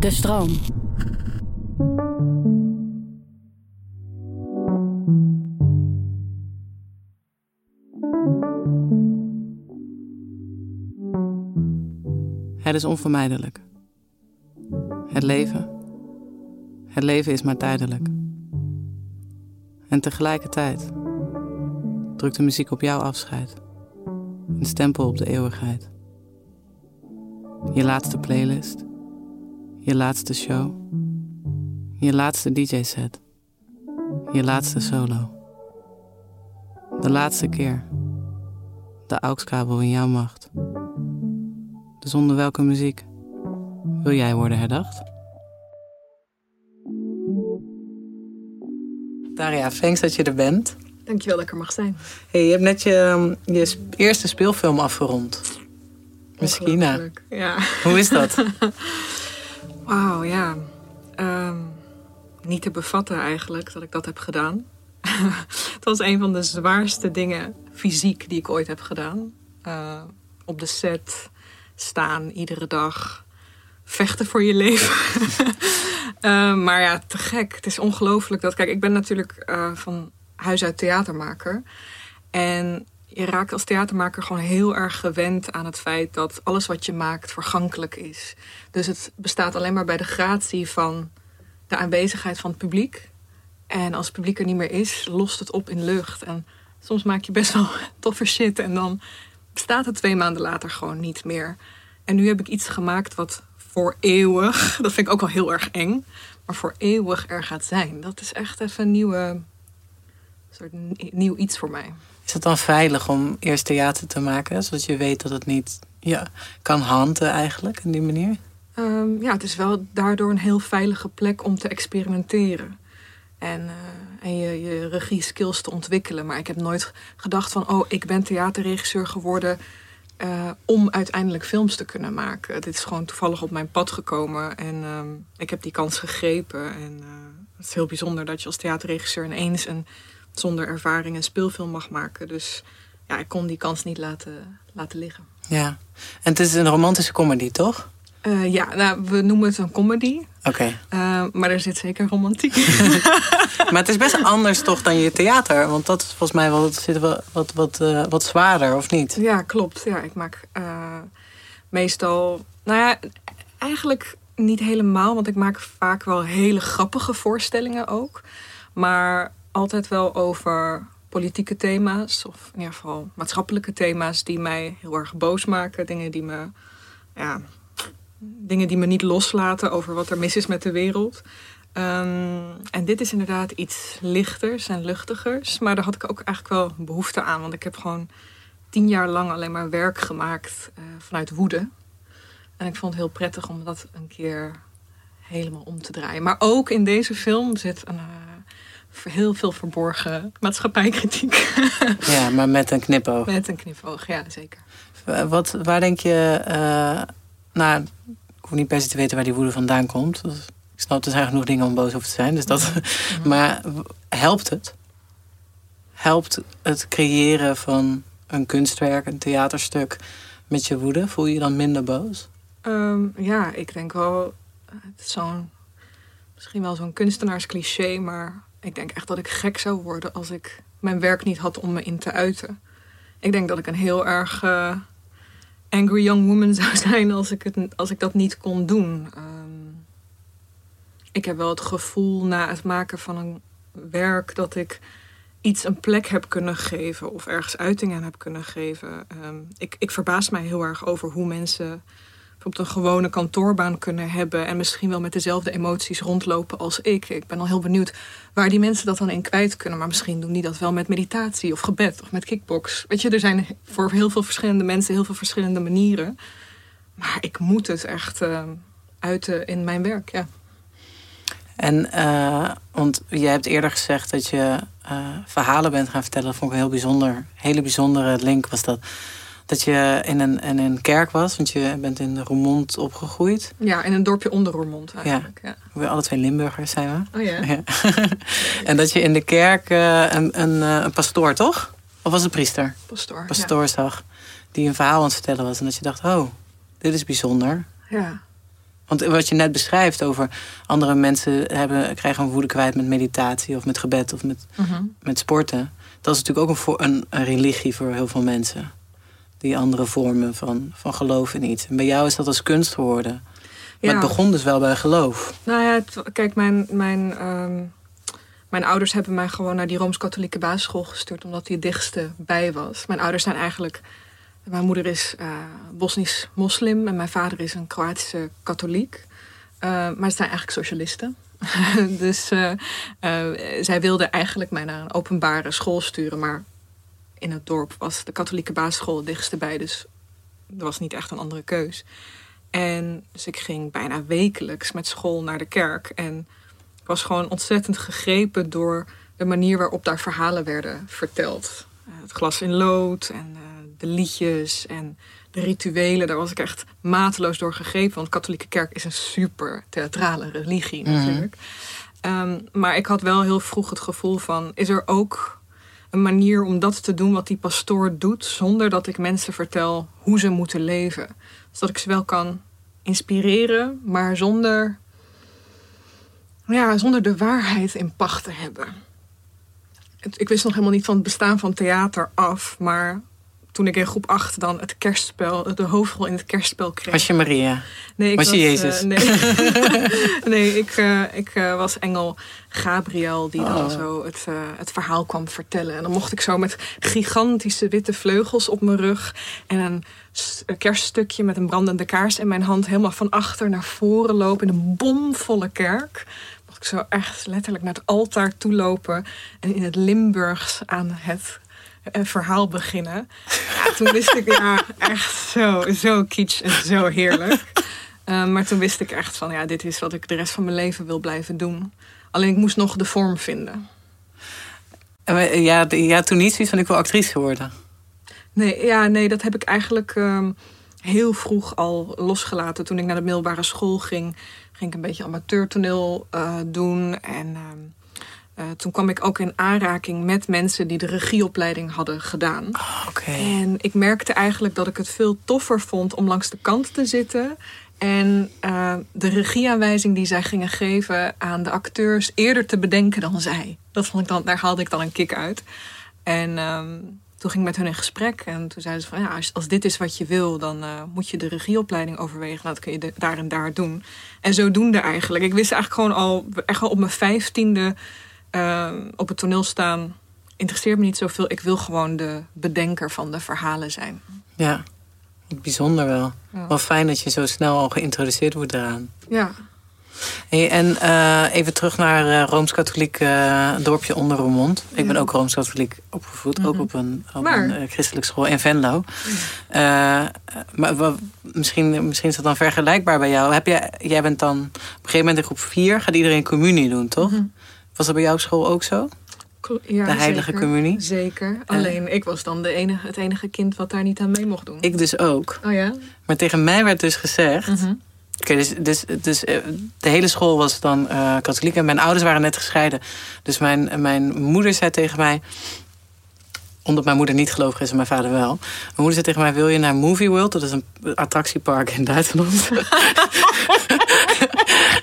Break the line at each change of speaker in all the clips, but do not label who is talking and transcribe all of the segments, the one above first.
De stroom.
Het is onvermijdelijk. Het leven. Het leven is maar tijdelijk. En tegelijkertijd drukt de muziek op jouw afscheid. Een stempel op de eeuwigheid. Je laatste playlist. Je laatste show. Je laatste DJ-set. Je laatste solo. De laatste keer. De AUX-kabel in jouw macht. Dus onder welke muziek wil jij worden herdacht? Daria, thanks dat je er bent.
Dankjewel dat ik er mag zijn.
Hey, je hebt net je, je sp- eerste speelfilm afgerond. Misschien.
Ja.
Hoe is dat?
Wauw, ja. Ehm, niet te bevatten eigenlijk dat ik dat heb gedaan. Het was een van de zwaarste dingen fysiek die ik ooit heb gedaan. Eh, op de set staan iedere dag. Vechten voor je leven. Eh, maar ja, te gek. Het is ongelooflijk dat. Kijk, ik ben natuurlijk eh, van huis uit theatermaker. En je raakt als theatermaker gewoon heel erg gewend aan het feit dat alles wat je maakt vergankelijk is. Dus het bestaat alleen maar bij de gratie van de aanwezigheid van het publiek. En als het publiek er niet meer is, lost het op in lucht. En soms maak je best wel toffe shit en dan bestaat het twee maanden later gewoon niet meer. En nu heb ik iets gemaakt wat voor eeuwig, dat vind ik ook wel heel erg eng, maar voor eeuwig er gaat zijn. Dat is echt even een nieuwe, soort nieuw iets voor mij.
Is het dan veilig om eerst theater te maken, zodat je weet dat het niet ja, kan handen eigenlijk, in die manier?
Ehm, ja, het is wel daardoor een heel veilige plek om te experimenteren. En, eh, en je, je regie-skills te ontwikkelen. Maar ik heb nooit gedacht van... oh, ik ben theaterregisseur geworden... eh, om uiteindelijk films te kunnen maken. Dit is gewoon toevallig op mijn pad gekomen. En ehm, ik heb die kans gegrepen. En eh, het is heel bijzonder dat je als theaterregisseur... ineens een, zonder ervaring een speelfilm mag maken. Dus ja, ik kon die kans niet laten, laten liggen.
Ja. En het is een romantische comedy, toch?
Eh, ja, nou, we noemen het een comedy.
Oké.
Eh, maar er zit zeker romantiek
Maar het is best anders toch dan je theater? Want dat is volgens mij wel, zit wel wat, wat, eh, wat zwaarder, of niet?
Ja, klopt. Ja, ik maak meestal... Nou ja, eigenlijk niet helemaal. Want ik maak vaak wel hele grappige voorstellingen ook. Maar altijd wel over politieke thema's. Of in ieder geval maatschappelijke thema's die mij heel erg boos maken. Dingen die me... Ja, dingen die me niet loslaten over wat er mis is met de wereld. Ehm, en dit is inderdaad iets lichters en luchtigers. Maar daar had ik ook eigenlijk wel behoefte aan. Want ik heb gewoon tien jaar lang alleen maar werk gemaakt eh, vanuit woede. En ik vond het heel prettig om dat een keer helemaal om te draaien. Maar ook in deze film zit een, eh, heel veel verborgen maatschappijkritiek.
Ja, maar met een knipoog.
Met een knipoog, ja zeker.
Eh, Wat, waar denk je... eh, nou, ik hoef niet per se te weten waar die woede vandaan komt. Dus Ik snap, er zijn genoeg dingen om boos over te zijn. Dus dat, maar helpt het? Helpt het creëren van een kunstwerk, een theaterstuk... met je woede? Voel je je dan minder boos?
Ehm, ja, ik denk wel. Het is zo'n. Misschien wel zo'n kunstenaarscliché, maar ik denk echt dat ik gek zou worden als ik mijn werk niet had om me in te uiten. Ik denk dat ik een heel erg. eh, angry young woman zou zijn als ik, het, als ik dat niet kon doen. Ehm, ik heb wel het gevoel na het maken van een werk dat ik iets een plek heb kunnen geven of ergens uiting aan heb kunnen geven. Ehm, ik, ik verbaas mij heel erg over hoe mensen bijvoorbeeld een gewone kantoorbaan kunnen hebben en misschien wel met dezelfde emoties rondlopen als ik. Ik ben al heel benieuwd waar die mensen dat dan in kwijt kunnen. Maar misschien doen die dat wel met meditatie of gebed of met kickbox. Weet je, er zijn voor heel veel verschillende mensen heel veel verschillende manieren. Maar ik moet het echt uh, uiten in mijn werk, ja.
En, uh, want jij hebt eerder gezegd dat je uh, verhalen bent gaan vertellen. Vond ik een heel bijzonder, hele bijzondere link was dat dat je in een, in een kerk was, want je bent in Roermond opgegroeid.
Ja, in een dorpje onder Roermond eigenlijk. Ja.
We alle twee Limburgers zijn
we. Oh ja. ja.
en dat je in de kerk uh, een, een, uh, een, pastoor, toch? Of was het priester?
Pastoor.
Pastoor zag, die een verhaal aan het vertellen was. En dat je dacht, oh, dit is bijzonder.
Ja.
Want wat je net beschrijft over andere mensen hebben, krijgen een woede kwijt met meditatie of met gebed of met,
mm -hmm.
met sporten. Dat is natuurlijk ook een, een, een religie voor heel veel mensen die andere vormen van, van geloof in iets. En bij jou is dat als kunst geworden. Maar het begon dus wel bij geloof.
Nou ja, het, kijk, mijn, mijn, um, mijn ouders hebben mij gewoon naar die Rooms-Katholieke basisschool gestuurd... omdat die het dichtste bij was. Mijn ouders zijn eigenlijk... Mijn moeder is uh, Bosnisch moslim en mijn vader is een Kroatische katholiek. Uh, maar ze zijn eigenlijk socialisten. dus uh, zij wilden eigenlijk mij naar een openbare school sturen... maar in het dorp was de katholieke basisschool het dichtste bij. Dus er was niet echt een andere keus. En dus ik ging bijna wekelijks met school naar de kerk. En ik was gewoon ontzettend gegrepen door de manier waarop daar verhalen werden verteld. Uh, het glas in lood en uh, de liedjes en de rituelen. Daar was ik echt mateloos door gegrepen. Want de katholieke kerk is een super theatrale religie natuurlijk. Mm. Um, maar ik had wel heel vroeg het gevoel van... is er ook een manier om dat te doen wat die pastoor doet, zonder dat ik mensen vertel hoe ze moeten leven. Zodat ik ze wel kan inspireren, maar zonder, ja, zonder de waarheid in pacht te hebben. Ik wist nog helemaal niet van het bestaan van theater af, maar toen ik in groep 8 dan het kerstspel, de hoofdrol in het kerstspel kreeg.
Was je Maria?
Nee, ik
was,
was
je Jezus?
Uh, nee, nee ik, uh, ik uh, was engel Gabriel die dan
Oh.
zo het, het verhaal kwam vertellen. En dan mocht ik zo met gigantische witte vleugels op mijn rug en een, kerststukje met een brandende kaars in mijn hand helemaal van achter naar voren lopen in een bomvolle kerk. Mocht ik zo echt letterlijk naar het altaar toe lopen en in het Limburgs aan het een verhaal beginnen. Ja, toen wist ik, ja, echt zo, zo kitsch en zo heerlijk. Uh, maar toen wist ik echt van, ja, dit is wat ik de rest van mijn leven wil blijven doen. Alleen ik moest nog de vorm vinden.
Ja, ja toen niet zoiets van, ik wil actrice worden.
Nee, ja, nee dat heb ik eigenlijk um, heel vroeg al losgelaten. Toen ik naar de middelbare school ging, ging ik een beetje amateurtoneel uh, doen. En... Um, uh, toen kwam ik ook in aanraking met mensen die de regieopleiding hadden gedaan.
Oh, okay.
En ik merkte eigenlijk dat ik het veel toffer vond om langs de kant te zitten. En uh, de regieaanwijzing die zij gingen geven aan de acteurs eerder te bedenken dan zij. Dat vond ik dan, daar haalde ik dan een kick uit. En um, toen ging ik met hun in gesprek. En toen zeiden ze van ja, als, als dit is wat je wil, dan uh, moet je de regieopleiding overwegen. Dat kun je de, daar en daar doen. En zodoende eigenlijk. Ik wist eigenlijk gewoon al, echt al op mijn vijftiende. Uh, op het toneel staan interesseert me niet zoveel. Ik wil gewoon de bedenker van de verhalen zijn.
Ja, bijzonder wel. Ja. Wel fijn dat je zo snel al geïntroduceerd wordt eraan.
Ja.
Hey, en uh, even terug naar uh, Rooms-Katholiek uh, dorpje onder Roermond. Ik ben ook Rooms-Katholiek opgevoed. Mm -hmm. Ook op een, op een christelijke school in Venlo. Maar wat, misschien, misschien is dat dan vergelijkbaar bij jou. Heb jij, jij bent dan op een gegeven moment in groep 4... gaat iedereen communie doen, toch? Mm -hmm. Was dat bij jouw school ook zo?
Ja,
de heilige
zeker,
communie?
Zeker. Alleen uh, ik was dan de enige, het enige kind wat daar niet aan mee mocht doen.
Ik dus ook.
Oh ja?
Maar tegen mij werd dus gezegd...
-hmm.
Oké, okay, dus, dus, dus uh, de hele school was dan uh, katholiek en mijn ouders waren net gescheiden. Dus mijn, mijn moeder zei tegen mij, omdat mijn moeder niet gelovig is en mijn vader wel. Mijn moeder zei tegen mij, wil je naar Movie World? Dat is een attractiepark in Duitsland.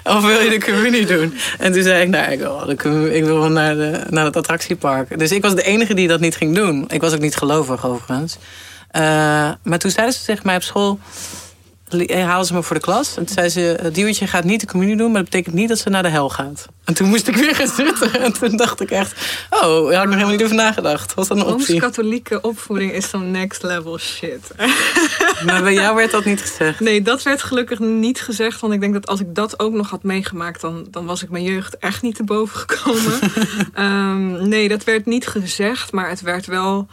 of wil je de communie doen? En toen zei ik, nou, ik wil, de, ik wil naar, de, naar het attractiepark. Dus ik was de enige die dat niet ging doen. Ik was ook niet gelovig overigens. Eh, maar toen zeiden ze tegen mij op school... li- haalden ze me voor de klas. En toen zei ze, uh, Diewertje gaat niet de communie doen... maar dat betekent niet dat ze naar de hel gaat. En toen moest ik weer gaan zitten. En toen dacht ik echt... oh, daar had ik nog helemaal niet over nagedacht. Was dat een optie?
Rooms-katholieke opvoeding is zo'n next level shit.
Maar bij jou werd dat niet gezegd.
Nee, dat werd gelukkig niet gezegd. Want ik denk dat als ik dat ook nog had meegemaakt... dan, dan was ik mijn jeugd echt niet te boven gekomen. Ehm, nee, dat werd niet gezegd. Maar het werd wel...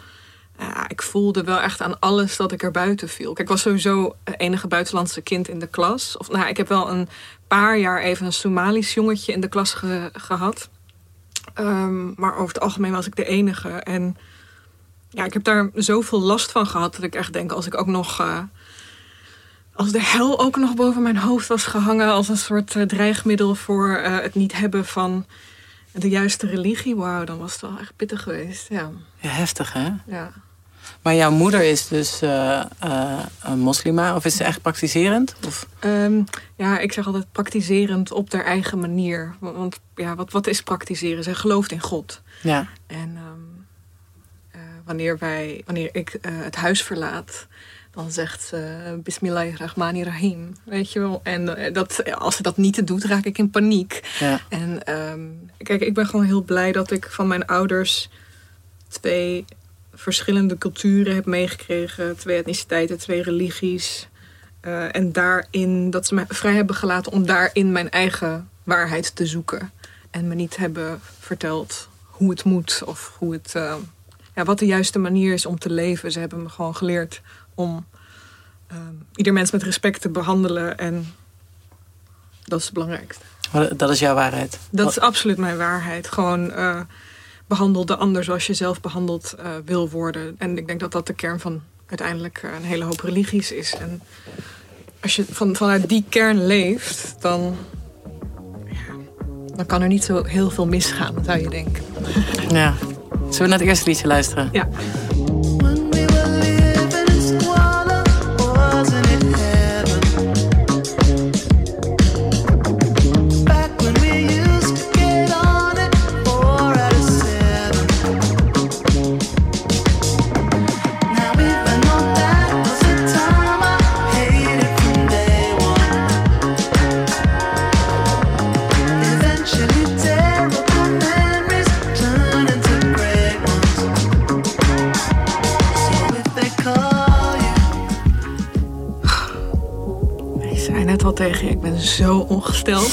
Ik voelde wel echt aan alles dat ik er buiten viel. Kijk, ik was sowieso het enige buitenlandse kind in de klas. Of, nou, ik heb wel een paar jaar even een Somalisch jongetje in de klas ge- gehad. Ehm, maar over het algemeen was ik de enige. En ja, ik heb daar zoveel last van gehad dat ik echt denk... als ik ook nog... eh, als de hel ook nog boven mijn hoofd was gehangen... als een soort eh, dreigmiddel voor eh, het niet hebben van de juiste religie... wauw, dan was het wel echt pittig geweest. Ja,
Ja, heftig, hè?
ja.
Maar jouw moeder is dus eh, eh, een moslima? Of is ze echt praktiserend? Of...
Ehm, ja, ik zeg altijd praktiserend op haar eigen manier. Want, ja, wat, wat is praktiseren? Zij gelooft in God.
Ja.
En ehm, eh, wanneer, wij, wanneer ik het huis verlaat, dan zegt ze Bismillahirrahmanirrahim. Weet je wel? En eh, dat, als ze dat niet doet, raak ik in paniek.
ja.
En ehm, kijk, ik ben gewoon heel blij dat ik van mijn ouders twee verschillende culturen heb meegekregen. Twee etniciteiten, twee religies. Eh, en daarin dat ze me vrij hebben gelaten om daarin mijn eigen waarheid te zoeken. En me niet hebben verteld hoe het moet of hoe het, eh, ja, wat de juiste manier is om te leven. Ze hebben me gewoon geleerd om eh, ieder mens met respect te behandelen. En dat is het belangrijkste.
Dat is jouw waarheid.
Dat is absoluut mijn waarheid. Gewoon eh, behandel de ander zoals je zelf behandeld eh, wil worden. En ik denk dat dat de kern van uiteindelijk eh, een hele hoop religies is. En als je van, vanuit die kern leeft, dan, ja, dan kan er niet zo heel veel misgaan, zou je denken.
Ja. Zullen we naar het eerste liedje luisteren?
Ja. Zo ongesteld.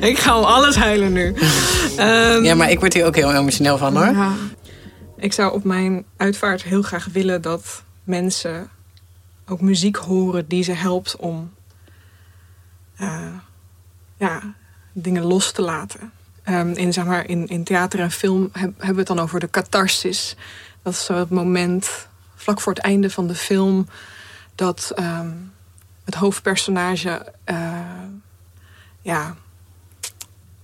ik ga om alles huilen nu. Ehm,
Ja, maar ik word hier ook heel emotioneel van, hoor.
Ja. Ik zou op mijn uitvaart heel graag willen dat mensen ook muziek horen die ze helpt om eh, ja, dingen los te laten. Ehm, in, zeg maar, in, in theater en film heb- hebben we het dan over de catharsis. Dat is zo het moment vlak voor het einde van de film dat ehm, het hoofdpersonage eh, ja,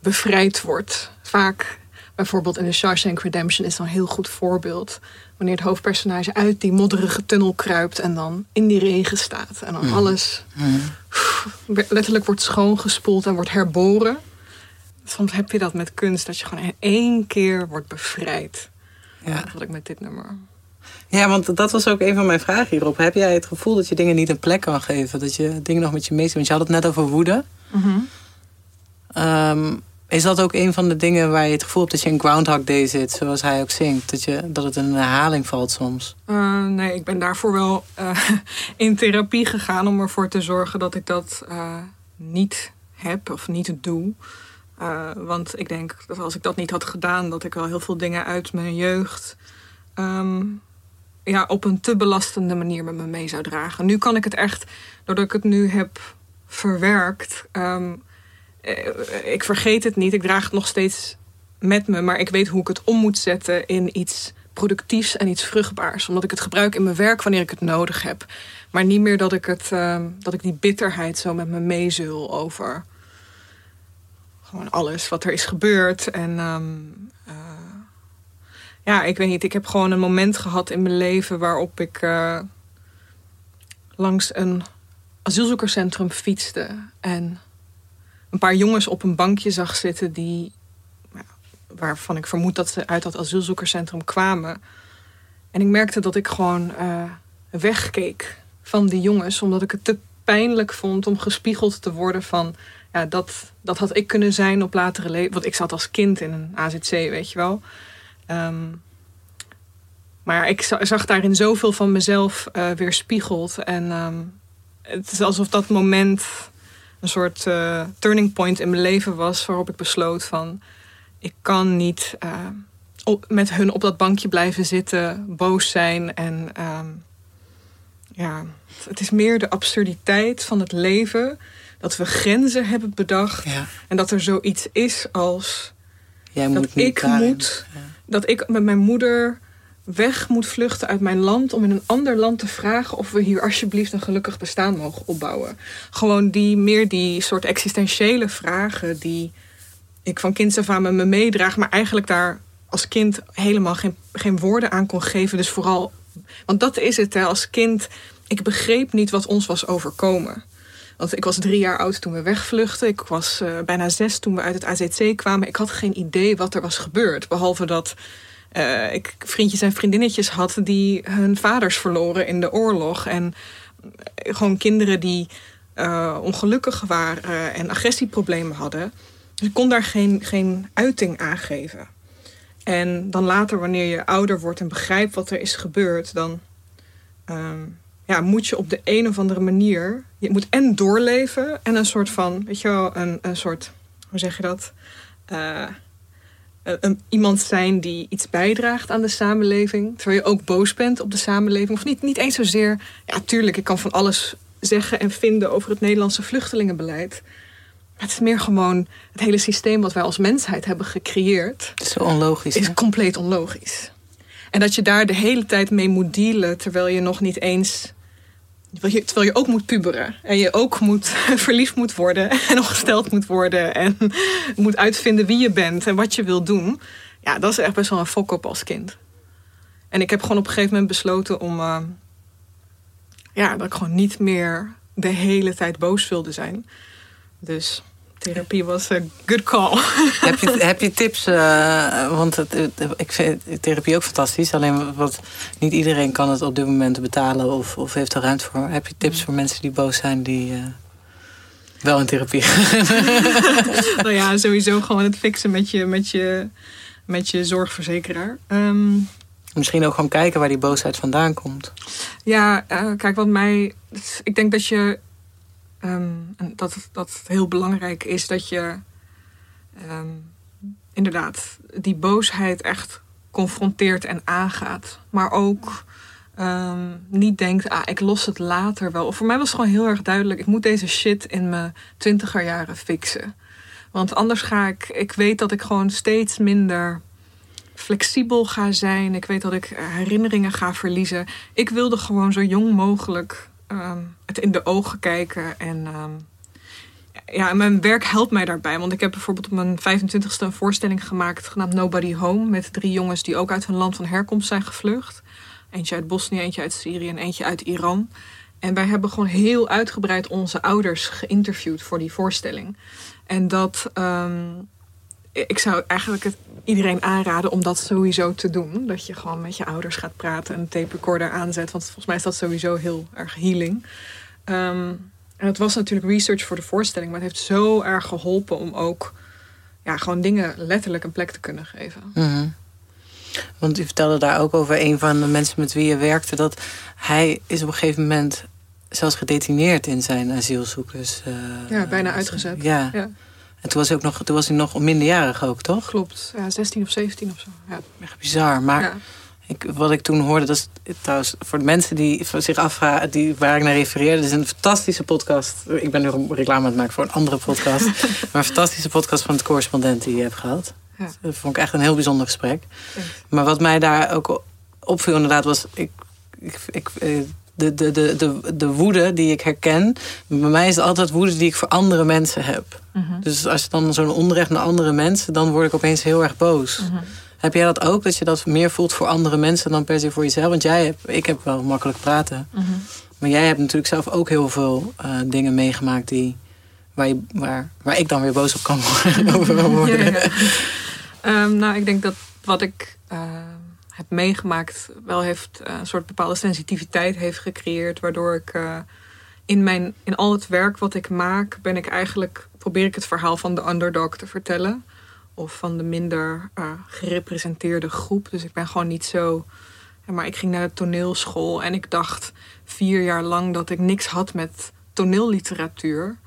bevrijd wordt. Vaak, bijvoorbeeld in The Shawshank Redemption is dan een heel goed voorbeeld. Wanneer het hoofdpersonage uit die modderige tunnel kruipt en dan in die regen staat. En dan alles letterlijk wordt schoongespoeld en wordt herboren. Soms heb je dat met kunst, dat je gewoon in één keer wordt bevrijd.
Ja.
Dat had ik met dit nummer.
Ja, want dat was ook een van mijn vragen hierop. Heb jij het gevoel dat je dingen niet een plek kan geven? Dat je dingen nog met je meest... Want je had het net over woede. Ehm, is dat ook een van de dingen waar je het gevoel hebt dat je in Groundhog Day zit, zoals hij ook zingt? Dat, je, dat het een herhaling valt soms?
Eh, nee, ik ben daarvoor wel eh, in therapie gegaan om ervoor te zorgen dat ik dat eh, niet heb of niet doe. Want ik denk dat als ik dat niet had gedaan, dat ik wel heel veel dingen uit mijn jeugd ehm, ja, op een te belastende manier met me mee zou dragen. Nu kan ik het echt, doordat ik het nu heb verwerkt. ehm, eh, ik vergeet het niet, ik draag het nog steeds met me, maar ik weet hoe ik het om moet zetten in iets productiefs en iets vruchtbaars. Omdat ik het gebruik in mijn werk wanneer ik het nodig heb. Maar niet meer dat ik, het, ehm, dat ik die bitterheid zo met me meezul over gewoon alles wat er is gebeurd. En ehm, eh, ja, ik weet niet, ik heb gewoon een moment gehad in mijn leven waarop ik eh, langs een asielzoekerscentrum fietste en een paar jongens op een bankje zag zitten die waarvan ik vermoed dat ze uit dat asielzoekerscentrum kwamen. En ik merkte dat ik gewoon eh, wegkeek van die jongens, omdat ik het te pijnlijk vond om gespiegeld te worden van, ja, dat, dat had ik kunnen zijn op latere leven. Want ik zat als kind in een AZC, weet je wel. Ehm, maar ik za- zag daarin zoveel van mezelf eh weer spiegeld. En ehm, het is alsof dat moment een soort eh, turning point in mijn leven was, waarop ik besloot van, ik kan niet eh, op- met hun op dat bankje blijven zitten, boos zijn en ehm, ja, het is meer de absurditeit van het leven dat we grenzen hebben bedacht
Ja.
en dat er zoiets is als
Jij
dat
moet
ik
daarin.
moet, dat ik met mijn moeder weg moet vluchten uit mijn land om in een ander land te vragen of we hier alsjeblieft een gelukkig bestaan mogen opbouwen. Gewoon die meer die soort existentiële vragen die ik van kinds af aan met me meedraag, maar eigenlijk daar als kind helemaal geen, geen woorden aan kon geven. Dus vooral, want dat is het hè, als kind. Ik begreep niet wat ons was overkomen. Want ik was drie jaar oud toen we wegvluchtten. Ik was eh, bijna zes toen we uit het AZC kwamen. Ik had geen idee wat er was gebeurd. Behalve dat eh, ik vriendjes en vriendinnetjes had die hun vaders verloren in de oorlog. En eh, gewoon kinderen die ongelukkig waren en agressieproblemen hadden. Dus ik kon daar geen, geen uiting aan geven. En dan later, wanneer je ouder wordt en begrijpt wat er is gebeurd, dan ehm, ja, moet je op de een of andere manier. Je moet en doorleven en een soort van, weet je wel, een, een soort, hoe zeg je dat? Eh, een- iemand zijn die iets bijdraagt aan de samenleving. Terwijl je ook boos bent op de samenleving. Of niet, niet eens zozeer. Ja, tuurlijk, ik kan van alles zeggen en vinden over het Nederlandse vluchtelingenbeleid. Maar het is meer gewoon het hele systeem wat wij als mensheid hebben gecreëerd
Het is zo onlogisch.
is
hè?
compleet onlogisch. En dat je daar de hele tijd mee moet dealen terwijl je nog niet eens. Terwijl je, ook moet puberen. En je ook moet verliefd moet worden. En ongesteld moet worden. En moet uitvinden wie je bent en wat je wil doen. Ja, dat is echt best wel een fok op als kind. En ik heb gewoon op een gegeven moment besloten om. eh, ja, dat ik gewoon niet meer de hele tijd boos wilde zijn. Dus therapie was een good call.
heb, je, heb je tips? eh, want het, ik vind therapie ook fantastisch. Alleen wat, niet iedereen kan het op dit moment betalen of, of heeft er ruimte voor. Heb je tips voor mensen die boos zijn die eh, wel in therapie gaan?
nou ja, sowieso gewoon het fixen met je, met je, met je zorgverzekeraar. Ehm,
Misschien ook gewoon kijken waar die boosheid vandaan komt.
ja, eh, kijk, wat mij. Ik denk dat je. Ehm, en dat, dat het heel belangrijk is dat je. ehm, inderdaad, die boosheid echt confronteert en aangaat. Maar ook. ehm, niet denkt, ah, ik los het later wel. Voor mij was het gewoon heel erg duidelijk, ik moet deze shit in mijn twintiger jaren fixen. Want anders ga ik, ik weet dat ik gewoon steeds minder flexibel ga zijn. Ik weet dat ik eh, herinneringen ga verliezen. Ik wilde gewoon zo jong mogelijk ehm, het in de ogen kijken. En ehm, ja, mijn werk helpt mij daarbij. Want ik heb bijvoorbeeld op mijn 25ste een voorstelling gemaakt genaamd Nobody Home. Met drie jongens die ook uit hun land van herkomst zijn gevlucht. Eentje uit Bosnië, eentje uit Syrië en eentje uit Iran. En wij hebben gewoon heel uitgebreid onze ouders geïnterviewd voor die voorstelling. En dat, ehm, ik zou eigenlijk het iedereen aanraden om dat sowieso te doen. Dat je gewoon met je ouders gaat praten en een tape recorder aanzet. Want volgens mij is dat sowieso heel erg healing. Ehm, en het was natuurlijk research voor de voorstelling. Maar het heeft zo erg geholpen om ook ja, gewoon dingen letterlijk een plek te kunnen geven.
Mhm. Want u vertelde daar ook over een van de mensen met wie je werkte... dat hij is op een gegeven moment zelfs gedetineerd in zijn asielzoekers. eh,
Ja, bijna uitgezet.
Ja.
Ja.
En toen was, hij ook nog, toen was hij nog minderjarig ook, toch?
Klopt. Ja, 16 of 17 of zo. Ja.
Echt bizar. Maar
Ja.
ik, wat ik toen hoorde, dat is trouwens voor de mensen die zich afvragen, die, waar ik naar refereerde, dat is een fantastische podcast. Ik ben nu reclame aan het maken voor een andere podcast. maar een fantastische podcast van het correspondent die je hebt gehad.
Ja.
Dat vond ik echt een heel bijzonder gesprek. Maar wat mij daar ook opviel inderdaad was... Ik, ik, ik, eh, de, de, de, de, de woede die ik herken... bij mij is het altijd woede die ik voor andere mensen heb.
Mhm.
Dus als je dan zo'n onrecht naar andere mensen... dan word ik opeens heel erg boos.
Mhm.
Heb jij dat ook? Dat je dat meer voelt voor andere mensen dan per se voor jezelf? Want jij hebt, ik heb wel makkelijk praten.
Mhm.
Maar jij hebt natuurlijk zelf ook heel veel eh, dingen meegemaakt... Die, waar, je, waar, waar ik dan weer boos op kan worden.
Ja, ja. Ehm, nou, ik denk dat wat ik eh, heb meegemaakt wel heeft eh, een soort bepaalde sensitiviteit heeft gecreëerd. Waardoor ik eh, in, mijn, in al het werk wat ik maak, ben ik eigenlijk, probeer ik het verhaal van de underdog te vertellen. Of van de minder eh, gerepresenteerde groep. Dus ik ben gewoon niet zo. Maar ik ging naar de toneelschool en ik dacht vier jaar lang dat ik niks had met toneelliteratuur.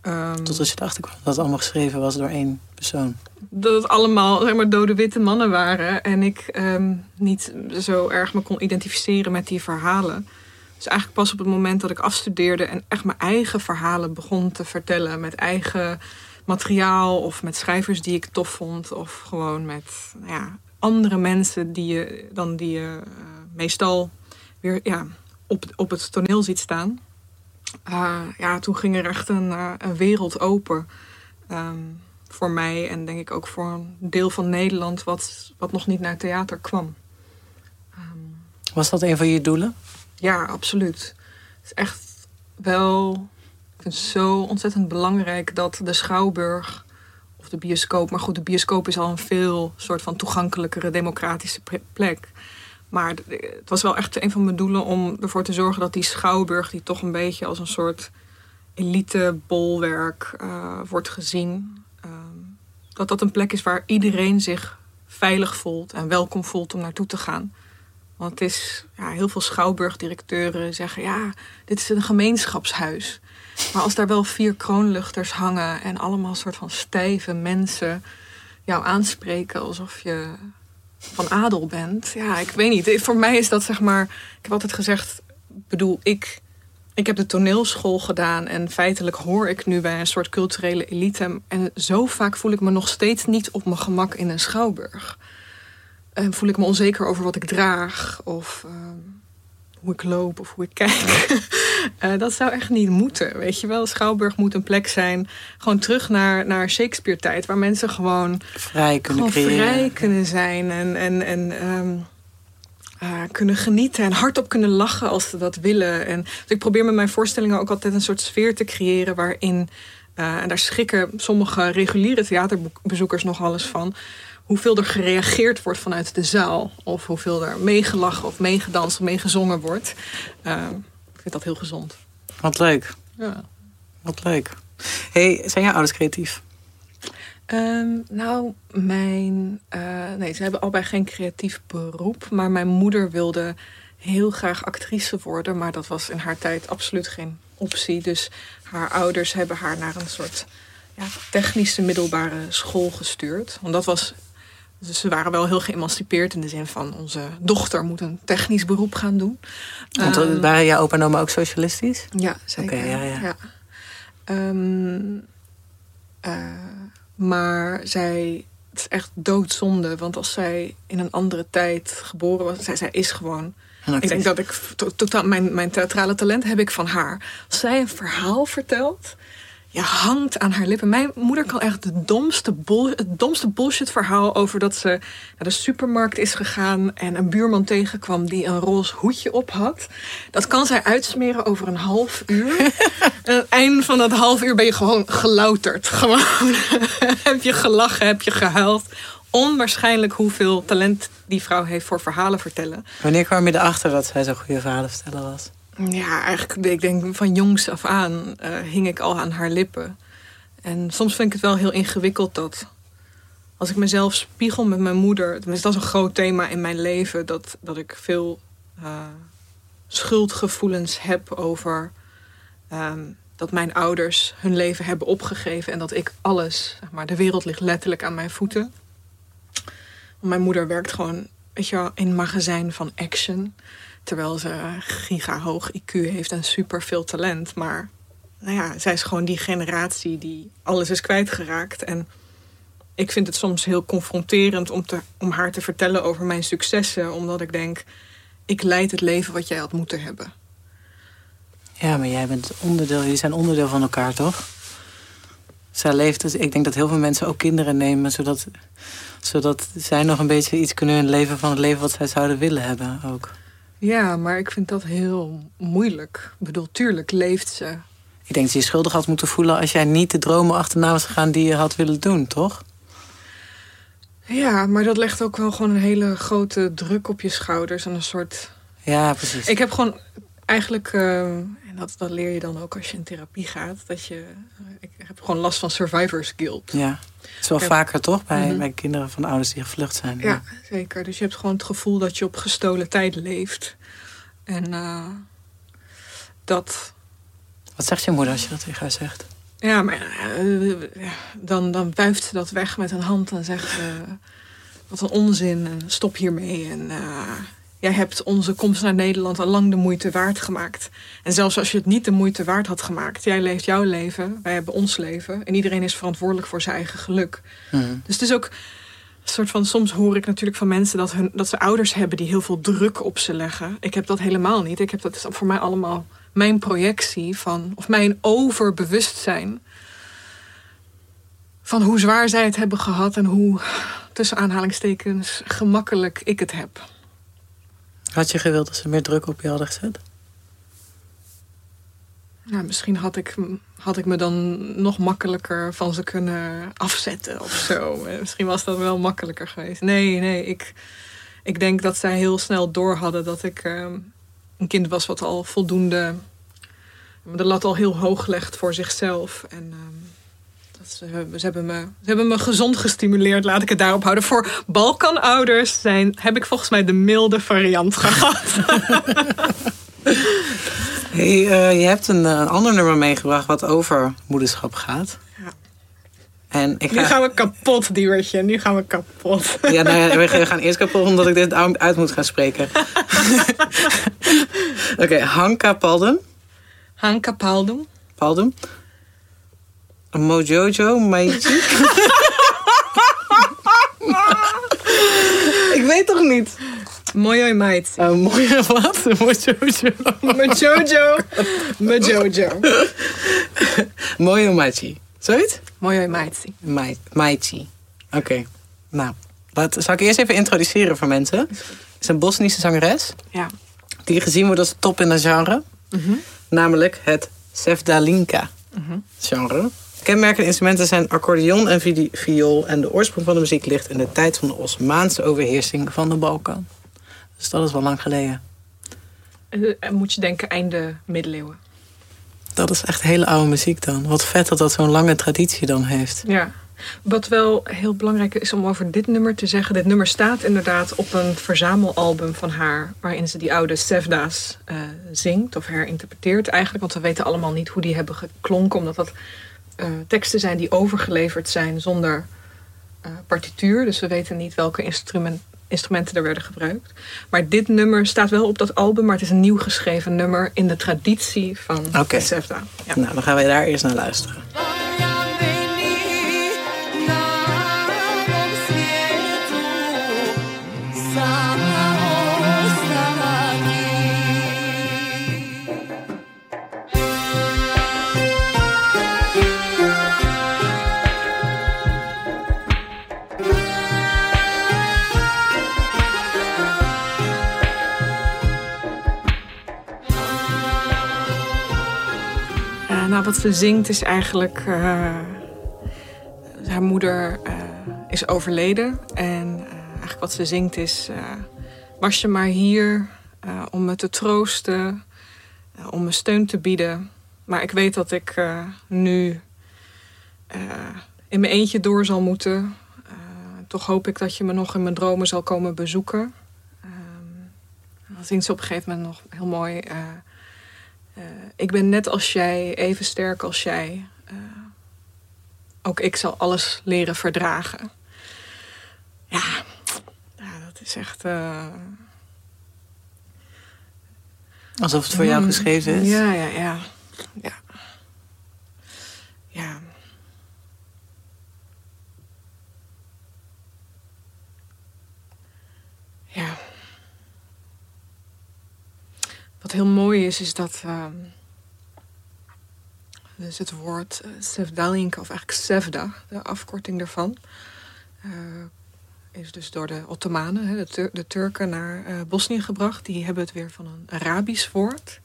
Ehm,
Tot als je erachter kwam dat het allemaal geschreven was door één persoon.
dat het allemaal zeg maar, dode witte mannen waren. En ik ehm, niet zo erg me kon identificeren met die verhalen. Dus eigenlijk pas op het moment dat ik afstudeerde en echt mijn eigen verhalen begon te vertellen. Met eigen materiaal of met schrijvers die ik tof vond. Of gewoon met nou ja, andere mensen die je dan die je eh, meestal weer ja, op, op het toneel ziet staan. Uh, ja, toen ging er echt een, uh, een wereld open. Um, voor mij en denk ik ook voor een deel van Nederland wat, wat nog niet naar theater kwam. Um,
Was dat een van je doelen?
Ja, absoluut. Het is echt wel. Ik vind het zo ontzettend belangrijk dat de schouwburg of de bioscoop. Maar goed, de bioscoop is al een veel soort van toegankelijkere democratische plek. Maar het was wel echt een van mijn doelen om ervoor te zorgen dat die schouwburg, die toch een beetje als een soort elitebolwerk uh, wordt gezien, uh, dat dat een plek is waar iedereen zich veilig voelt en welkom voelt om naartoe te gaan. Want het is, ja, heel veel schouwburgdirecteuren zeggen, ja, dit is een gemeenschapshuis. Maar als daar wel vier kroonluchters hangen en allemaal soort van stijve mensen jou aanspreken alsof je van adel bent. Ja, ik weet niet. Voor mij is dat zeg maar. Ik heb altijd gezegd, bedoel, ik, ik heb de toneelschool gedaan en feitelijk hoor ik nu bij een soort culturele elite. En zo vaak voel ik me nog steeds niet op mijn gemak in een schouwburg. En voel ik me onzeker over wat ik draag of uh, hoe ik loop of hoe ik kijk. uh, dat zou echt niet moeten, weet je wel. Schouwburg moet een plek zijn, gewoon terug naar, naar Shakespeare-tijd, waar mensen gewoon
vrij kunnen,
gewoon
creëren.
vrij kunnen zijn en, en, en um, uh, kunnen genieten en hardop kunnen lachen als ze dat willen. En, dus ik probeer met mijn voorstellingen ook altijd een soort sfeer te creëren waarin, uh, en daar schrikken sommige reguliere theaterbezoekers nog alles van hoeveel er gereageerd wordt vanuit de zaal. Of hoeveel er meegelachen of meegedanst of meegezongen wordt. Uh, ik vind dat heel gezond.
Wat leuk.
Ja.
Wat leuk. Hey, zijn jouw ouders creatief?
Um, nou, mijn... Uh, nee, ze hebben allebei geen creatief beroep. Maar mijn moeder wilde heel graag actrice worden. Maar dat was in haar tijd absoluut geen optie. Dus haar ouders hebben haar naar een soort ja, technische middelbare school gestuurd. Want dat was dus ze waren wel heel geëmancipeerd in de zin van onze dochter moet een technisch beroep gaan doen.
Want um, waren jouw opa en oma ook socialistisch?
Ja, zeker.
Okay, ja, ja.
ja. Um, uh, maar zij, het is echt doodzonde, want als zij in een andere tijd geboren was, zij, zij is gewoon. Ik denk dat ik totaal mijn, mijn theatrale talent heb ik van haar. Als zij een verhaal vertelt, je hangt aan haar lippen. Mijn moeder kan echt de domste bol, het domste bullshit verhaal over dat ze naar de supermarkt is gegaan en een buurman tegenkwam die een roze hoedje op had. Dat kan zij uitsmeren over een half uur. en aan het einde van dat half uur ben je gewoon gelouterd. Gewoon heb je gelachen, heb je gehuild. Onwaarschijnlijk hoeveel talent die vrouw heeft voor verhalen vertellen.
Wanneer kwam je erachter dat zij zo'n goede verhalen vertellen was?
Ja, eigenlijk, ik denk van jongs af aan uh, hing ik al aan haar lippen. En soms vind ik het wel heel ingewikkeld dat als ik mezelf spiegel met mijn moeder. Dat is een groot thema in mijn leven. Dat, dat ik veel uh, schuldgevoelens heb over um, dat mijn ouders hun leven hebben opgegeven. En dat ik alles, zeg maar, de wereld ligt letterlijk aan mijn voeten. Mijn moeder werkt gewoon, weet je wel, in een magazijn van action. Terwijl ze giga hoog IQ heeft en super veel talent. Maar nou ja, zij is gewoon die generatie die alles is kwijtgeraakt. En ik vind het soms heel confronterend om, te, om haar te vertellen over mijn successen. Omdat ik denk, ik leid het leven wat jij had moeten hebben.
Ja, maar jij bent onderdeel, jullie zijn onderdeel van elkaar, toch? Zij leeft, dus ik denk dat heel veel mensen ook kinderen nemen... zodat, zodat zij nog een beetje iets kunnen leven van het leven wat zij zouden willen hebben ook.
Ja, maar ik vind dat heel moeilijk. Ik bedoel, tuurlijk leeft ze.
Ik denk dat je je schuldig had moeten voelen als jij niet de dromen achterna was gegaan die je had willen doen, toch?
Ja, maar dat legt ook wel gewoon een hele grote druk op je schouders. En een soort...
Ja, precies.
Ik heb gewoon eigenlijk... eh, dat, dat leer je dan ook als je in therapie gaat. Dat je... eh, ik heb gewoon last van survivor's guilt.
Ja, het is wel vaker toch bij,
Mhm.
bij kinderen van ouders die gevlucht zijn.
Ja, zeker. Dus je hebt gewoon het gevoel dat je op gestolen tijd leeft. En eh, dat...
Wat zegt je moeder als je dat tegen haar zegt?
Ja, maar eh, dan, dan wuift ze dat weg met een hand en zegt... eh, wat een onzin en stop hiermee. En jij hebt onze komst naar Nederland al lang de moeite waard gemaakt. En zelfs als je het niet de moeite waard had gemaakt... jij leeft jouw leven, wij hebben ons leven... en iedereen is verantwoordelijk voor zijn eigen geluk.
Mhm.
Dus het is ook een soort van... Soms hoor ik natuurlijk van mensen dat, hun, dat ze ouders hebben... die heel veel druk op ze leggen. Ik heb dat helemaal niet. Ik heb dat is voor mij allemaal mijn projectie van... of mijn overbewustzijn... van hoe zwaar zij het hebben gehad... en hoe, tussen aanhalingstekens, gemakkelijk ik het heb.
Had je gewild dat ze meer druk op je hadden gezet?
Nou, misschien had ik, had ik me dan nog makkelijker van ze kunnen afzetten of zo. Eh, Misschien was dat wel makkelijker geweest. Nee, nee, ik, ik denk dat zij heel snel door hadden dat ik eh, een kind was wat al voldoende de lat al heel hoog legt voor zichzelf. En ehm, ze, ze, hebben me, ze hebben me gezond gestimuleerd, laat ik het daarop houden. Voor Balkanouders zijn, heb ik volgens mij de milde variant gehad.
Hey, eh, je hebt een, eh, een ander nummer meegebracht wat over moederschap gaat.
Ja.
En ik
Nu
ga,
gaan we kapot, Diewertje. Nu gaan we kapot.
ja, nou ja, we gaan eerst kapot omdat ik dit uit uit moet gaan spreken. Oké, Hanka Paldum.
Hanka Paldum.
Paldum. Mojojo Maichi. ik weet toch niet.
Moyoi Maitsi.
Oh, mooi wat? Mojojo.
Mejojo. Mejojo.
Mojo Maichi. Zoiets?
Maitsi.
Mai- Maichi. Oké. Nou, dat zal ik eerst even introduceren voor mensen. Het is een Bosnische zangeres
Ja.
die gezien wordt als top in een genre. Namelijk het Sevdalinka genre. Kenmerkende instrumenten zijn accordeon en vi- viool. En de oorsprong van de muziek ligt in de tijd van de Osmaanse overheersing van de Balkan. Dus dat is wel lang geleden.
Eh, En moet je denken einde middeleeuwen.
Dat is echt hele oude muziek dan. Wat vet dat dat zo'n lange traditie dan heeft.
Ja. Wat wel heel belangrijk is om over dit nummer te zeggen. Dit nummer staat inderdaad op een verzamelalbum van haar. Waarin ze die oude Sevda's eh, zingt of herinterpreteert eigenlijk. Want we weten allemaal niet hoe die hebben geklonken. Omdat dat eh, teksten zijn die overgeleverd zijn zonder eh, partituur. Dus we weten niet welke instrument, instrumenten er werden gebruikt. Maar dit nummer staat wel op dat album. Maar het is een nieuw geschreven nummer in de traditie van Sevda. Ja.
Nou, dan gaan wij daar eerst naar luisteren.
Wat ze zingt is eigenlijk. eh, haar moeder eh, is overleden. En eh, eigenlijk wat ze zingt is. was je maar hier om me te troosten, om me steun te bieden. Maar ik weet dat ik nu in mijn eentje door zal moeten. Toch hoop ik dat je me nog in mijn dromen zal komen bezoeken. Ehm, dan zingt ze op een gegeven moment nog heel mooi. Eh, ik ben net als jij, even sterk als jij. Eh, ook ik zal alles leren verdragen. Ja, ja dat is echt. eh,
Alsof het voor jou
mm,
geschreven is.
Ja, ja, ja. Ja. ja. Ja. Wat heel mooi is, is dat. ehm, dus het woord uh, of eigenlijk Sevda, de afkorting daarvan. eh, is dus door de Ottomanen, de, de Turken, naar eh, Bosnië gebracht. Die hebben het weer van een Arabisch woord.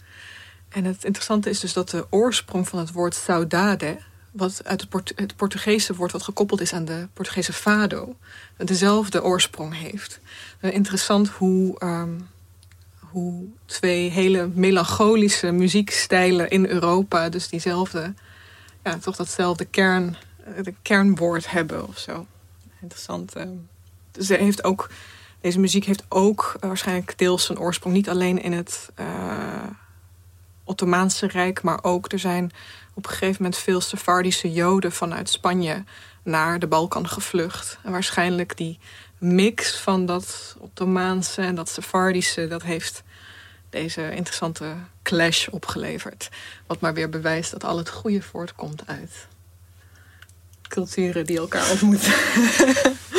En het interessante is dus dat de oorsprong van het woord saudade wat uit het, Port het Portugese woord wat gekoppeld is aan de Portugese fado, dezelfde oorsprong heeft. Interessant hoe, ehm, hoe twee hele melancholische muziekstijlen in Europa, dus diezelfde, ja, toch datzelfde kern, eh, de kernwoord hebben of zo. Interessant. ehm. Dus heeft ook, deze muziek heeft ook eh, waarschijnlijk deels zijn oorsprong niet alleen in het eh, Ottomaanse Rijk, maar ook er zijn op een gegeven moment veel Sephardische Joden vanuit Spanje naar de Balkan gevlucht. En waarschijnlijk die mix van dat Ottomaanse en dat Sephardische, dat heeft deze interessante clash opgeleverd. Wat maar weer bewijst dat al het goede voortkomt uit culturen die elkaar ontmoeten.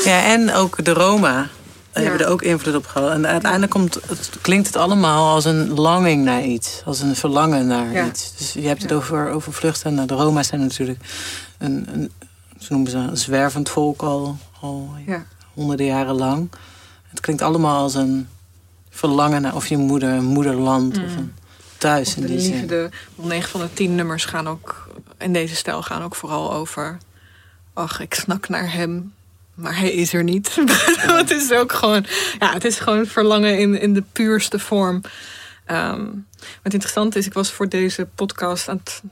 Ja, en ook de Roma
Ja.
hebben er ook invloed op gehad. En uiteindelijk komt, het, klinkt het allemaal als een longing naar iets. Als een verlangen naar
Ja.
iets. Dus je hebt het
Ja.
over, over vluchten. Nou, de Roma's zijn natuurlijk een, een, ze noemen ze een zwervend volk al, al
Ja.
honderden jaren lang. Het klinkt allemaal als een verlangen naar of je moeder, een moederland of
Mm.
een thuis
Of
in
de
die zin.
liefde. 9 van de 10 nummers gaan ook in deze stijl gaan ook vooral over. Ach, ik snak naar hem, maar hij is er niet. het is ook gewoon, ja, het is gewoon verlangen in, in de puurste vorm. Ehm, wat interessant is, ik was voor deze podcast aan het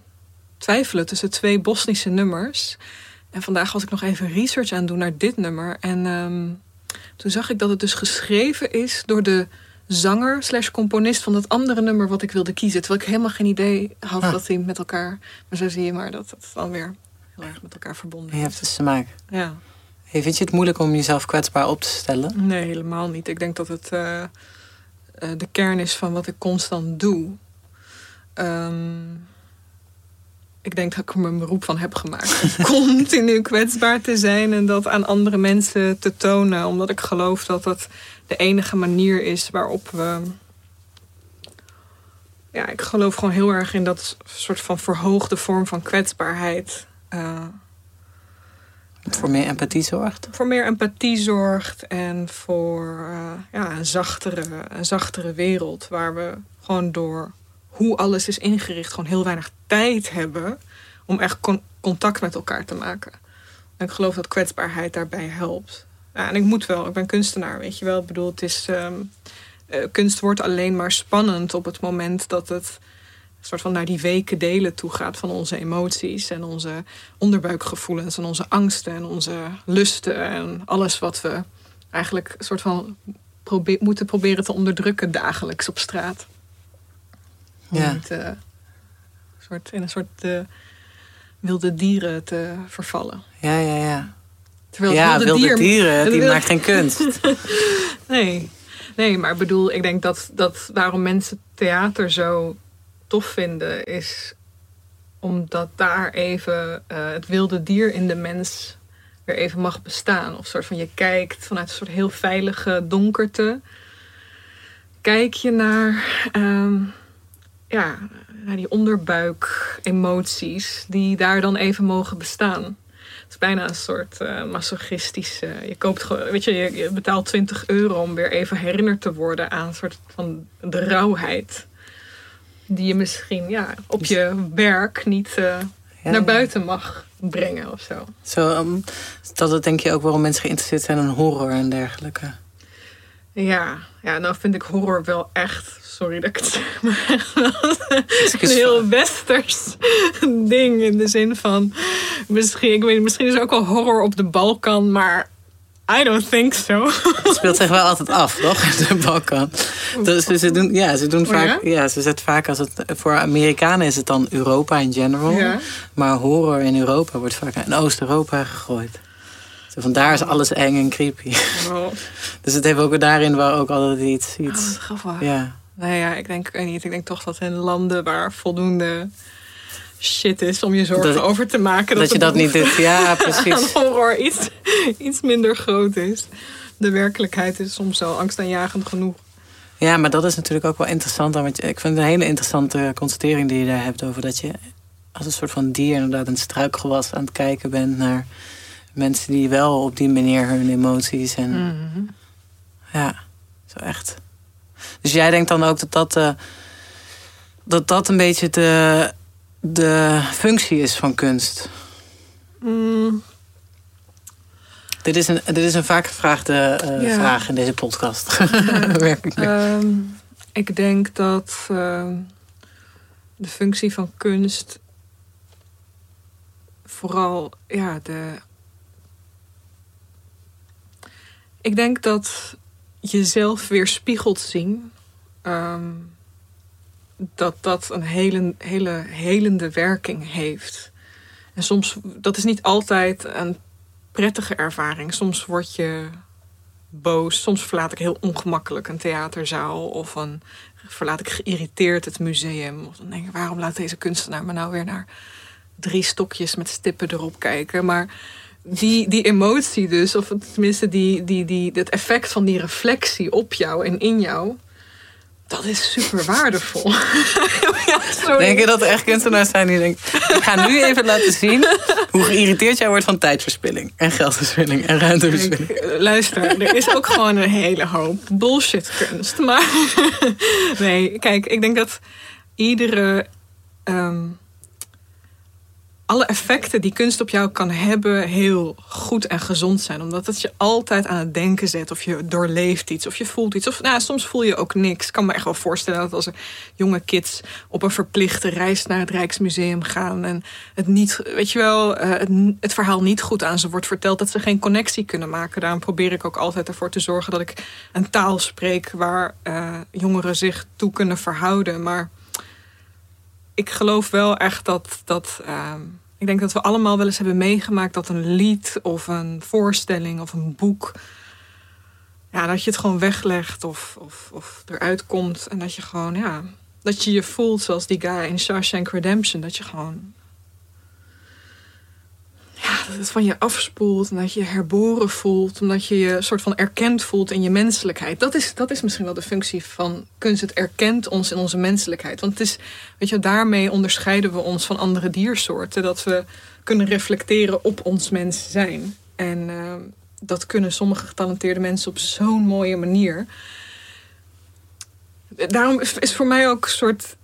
twijfelen tussen twee Bosnische nummers. En vandaag was ik nog even research aan het doen naar dit nummer. En ehm, toen zag ik dat het dus geschreven is door de zanger slash componist van dat andere nummer wat ik wilde kiezen. Terwijl ik helemaal geen idee had
Ah.
dat die met elkaar... Maar zo zie je maar dat het dan weer heel erg met elkaar verbonden
Je
is.
hebt dus te maken.
Ja.
Hey, vind je het moeilijk om jezelf kwetsbaar op te stellen?
Nee, helemaal niet. Ik denk dat het eh, eh, de kern is van wat ik constant doe. Ehm, ik denk dat ik er mijn beroep van heb gemaakt. Continu kwetsbaar te zijn en dat aan andere mensen te tonen. Omdat ik geloof dat dat de enige manier is waarop we. Ja, ik geloof gewoon heel erg in dat soort van verhoogde vorm van kwetsbaarheid.
Wat voor meer empathie zorgt?
voor meer empathie zorgt en voor eh, ja, een, zachtere, een zachtere wereld. Waar we gewoon door hoe alles is ingericht gewoon heel weinig tijd hebben om echt con- contact met elkaar te maken. En ik geloof dat kwetsbaarheid daarbij helpt. Ja, en ik moet wel, ik ben kunstenaar, weet je wel. Ik bedoel, het is, ehm, eh, kunst wordt alleen maar spannend op het moment dat het soort van naar die weken delen toe gaat van onze emoties en onze onderbuikgevoelens en onze angsten en onze lusten en alles wat we eigenlijk een soort van moeten proberen te onderdrukken dagelijks op straat.
Ja.
niet eh, soort, in een soort eh, wilde dieren te vervallen.
Ja, ja, ja.
Terwijl
ja,
wilde,
wilde
dier
dieren, die
wilde-
maakt geen kunst.
Nee. nee, maar ik bedoel, ik denk dat, dat waarom mensen theater zo tof vinden, is omdat daar even eh, het wilde dier in de mens weer even mag bestaan. Of soort van je kijkt vanuit een soort heel veilige donkerte. Kijk je naar, ehm, ja, naar die onderbuik-emoties die daar dan even mogen bestaan. Het is bijna een soort eh masochistische. Je koopt gewoon, weet je, je, je betaalt 20 euro om weer even herinnerd te worden aan een soort van de rauwheid. Die je misschien ja, op je werk niet eh,
Ja,
naar buiten mag brengen of zo.
Zo, ehm, dat denk je ook waarom mensen geïnteresseerd zijn in horror en dergelijke.
Ja, ja, nou vind ik horror wel echt, sorry dat ik het zeg, maar echt wel een heel westers ding. In de zin van, misschien, ik weet, misschien is er ook wel horror op de Balkan, maar I don't think so.
Het speelt zich wel altijd af, toch? De Balkan. Dus ze doen, ja, ze doen
Oh,
vaak,
ja?
ja? ze zetten vaak als het voor Amerikanen is het dan Europa in general,
Ja.
maar horror in Europa wordt vaak in Oost-Europa gegooid. Vandaar is alles eng en creepy.
Oh,
Dus het heeft ook daarin waar ook altijd iets,
wat
iets
grappig.
ja.
Nou ja, ik denk, niet, ik denk toch dat in landen waar voldoende shit is om je zorgen
Dat-
over te maken,
Dat,
de
je dat niet doet. Ja, precies.
horror iets, iets minder groot is. De werkelijkheid is soms al angstaanjagend genoeg.
Ja, maar dat is natuurlijk ook wel interessant. Want ik vind het een hele interessante constatering die je daar hebt over dat je als een soort van dier inderdaad een struikgewas aan het kijken bent naar mensen die wel op die manier hun emoties en.
Mhm.
Ja, zo echt. Dus jij denkt dan ook dat dat, eh, dat, dat een beetje de, de functie is van kunst? Mm. Dit, is een, dit is een vaak gevraagde eh, vraag in deze podcast. Ja.
Ehm, ik denk dat ehm, de functie van kunst vooral ja, de Ik denk dat jezelf weer spiegelt zien. ehm, dat dat een hele, hele helende werking heeft. En soms, dat is niet altijd een prettige ervaring. Soms word je boos. Soms verlaat ik heel ongemakkelijk een theaterzaal. Of een, verlaat ik geïrriteerd het museum. Of dan denk ik, waarom laat deze kunstenaar me nou weer naar drie stokjes met stippen erop kijken? Maar die, die emotie dus, of tenminste die, die, die, het effect van die reflectie op jou en in jou... Dat is super waardevol. ja, sorry.
Denk je dat er echt kunstenaars zijn die denken... ik ga nu even laten zien hoe geïrriteerd jij wordt van tijdverspilling. En geldverspilling en ruimteverspilling.
Kijk, eh, luister, er is ook gewoon een hele hoop bullshit kunst. Maar nee, kijk, ik denk dat iedere. ehm, alle effecten die kunst op jou kan hebben, heel goed en gezond zijn. Omdat het je altijd aan het denken zet. Of je doorleeft iets, of je voelt iets. Of nou, soms voel je ook niks. Ik kan me echt wel voorstellen dat als er jonge kids op een verplichte reis naar het Rijksmuseum gaan. En het niet, weet je wel, eh, het, verhaal niet goed aan ze wordt verteld. Dat ze geen connectie kunnen maken. Daarom probeer ik ook altijd ervoor te zorgen dat ik een taal spreek waar eh, jongeren zich toe kunnen verhouden. Maar ik geloof wel echt dat. dat ehm, ik denk dat we allemaal wel eens hebben meegemaakt dat een lied of een voorstelling of een boek. Ja, dat je het gewoon weglegt of, of, of eruit komt. En dat je gewoon, ja. Dat je je voelt zoals die guy in Shawshank Redemption. Dat je gewoon. Ja, dat het van je afspoelt. En dat je je herboren voelt. Omdat je je soort van erkend voelt in je menselijkheid. Dat is, dat is misschien wel de functie van kunst. Het erkent ons in onze menselijkheid. Want het is, weet je, daarmee onderscheiden we ons van andere diersoorten. Dat we kunnen reflecteren op ons mens zijn. En eh, dat kunnen sommige getalenteerde mensen op zo'n mooie manier. Daarom is, is voor mij ook een soort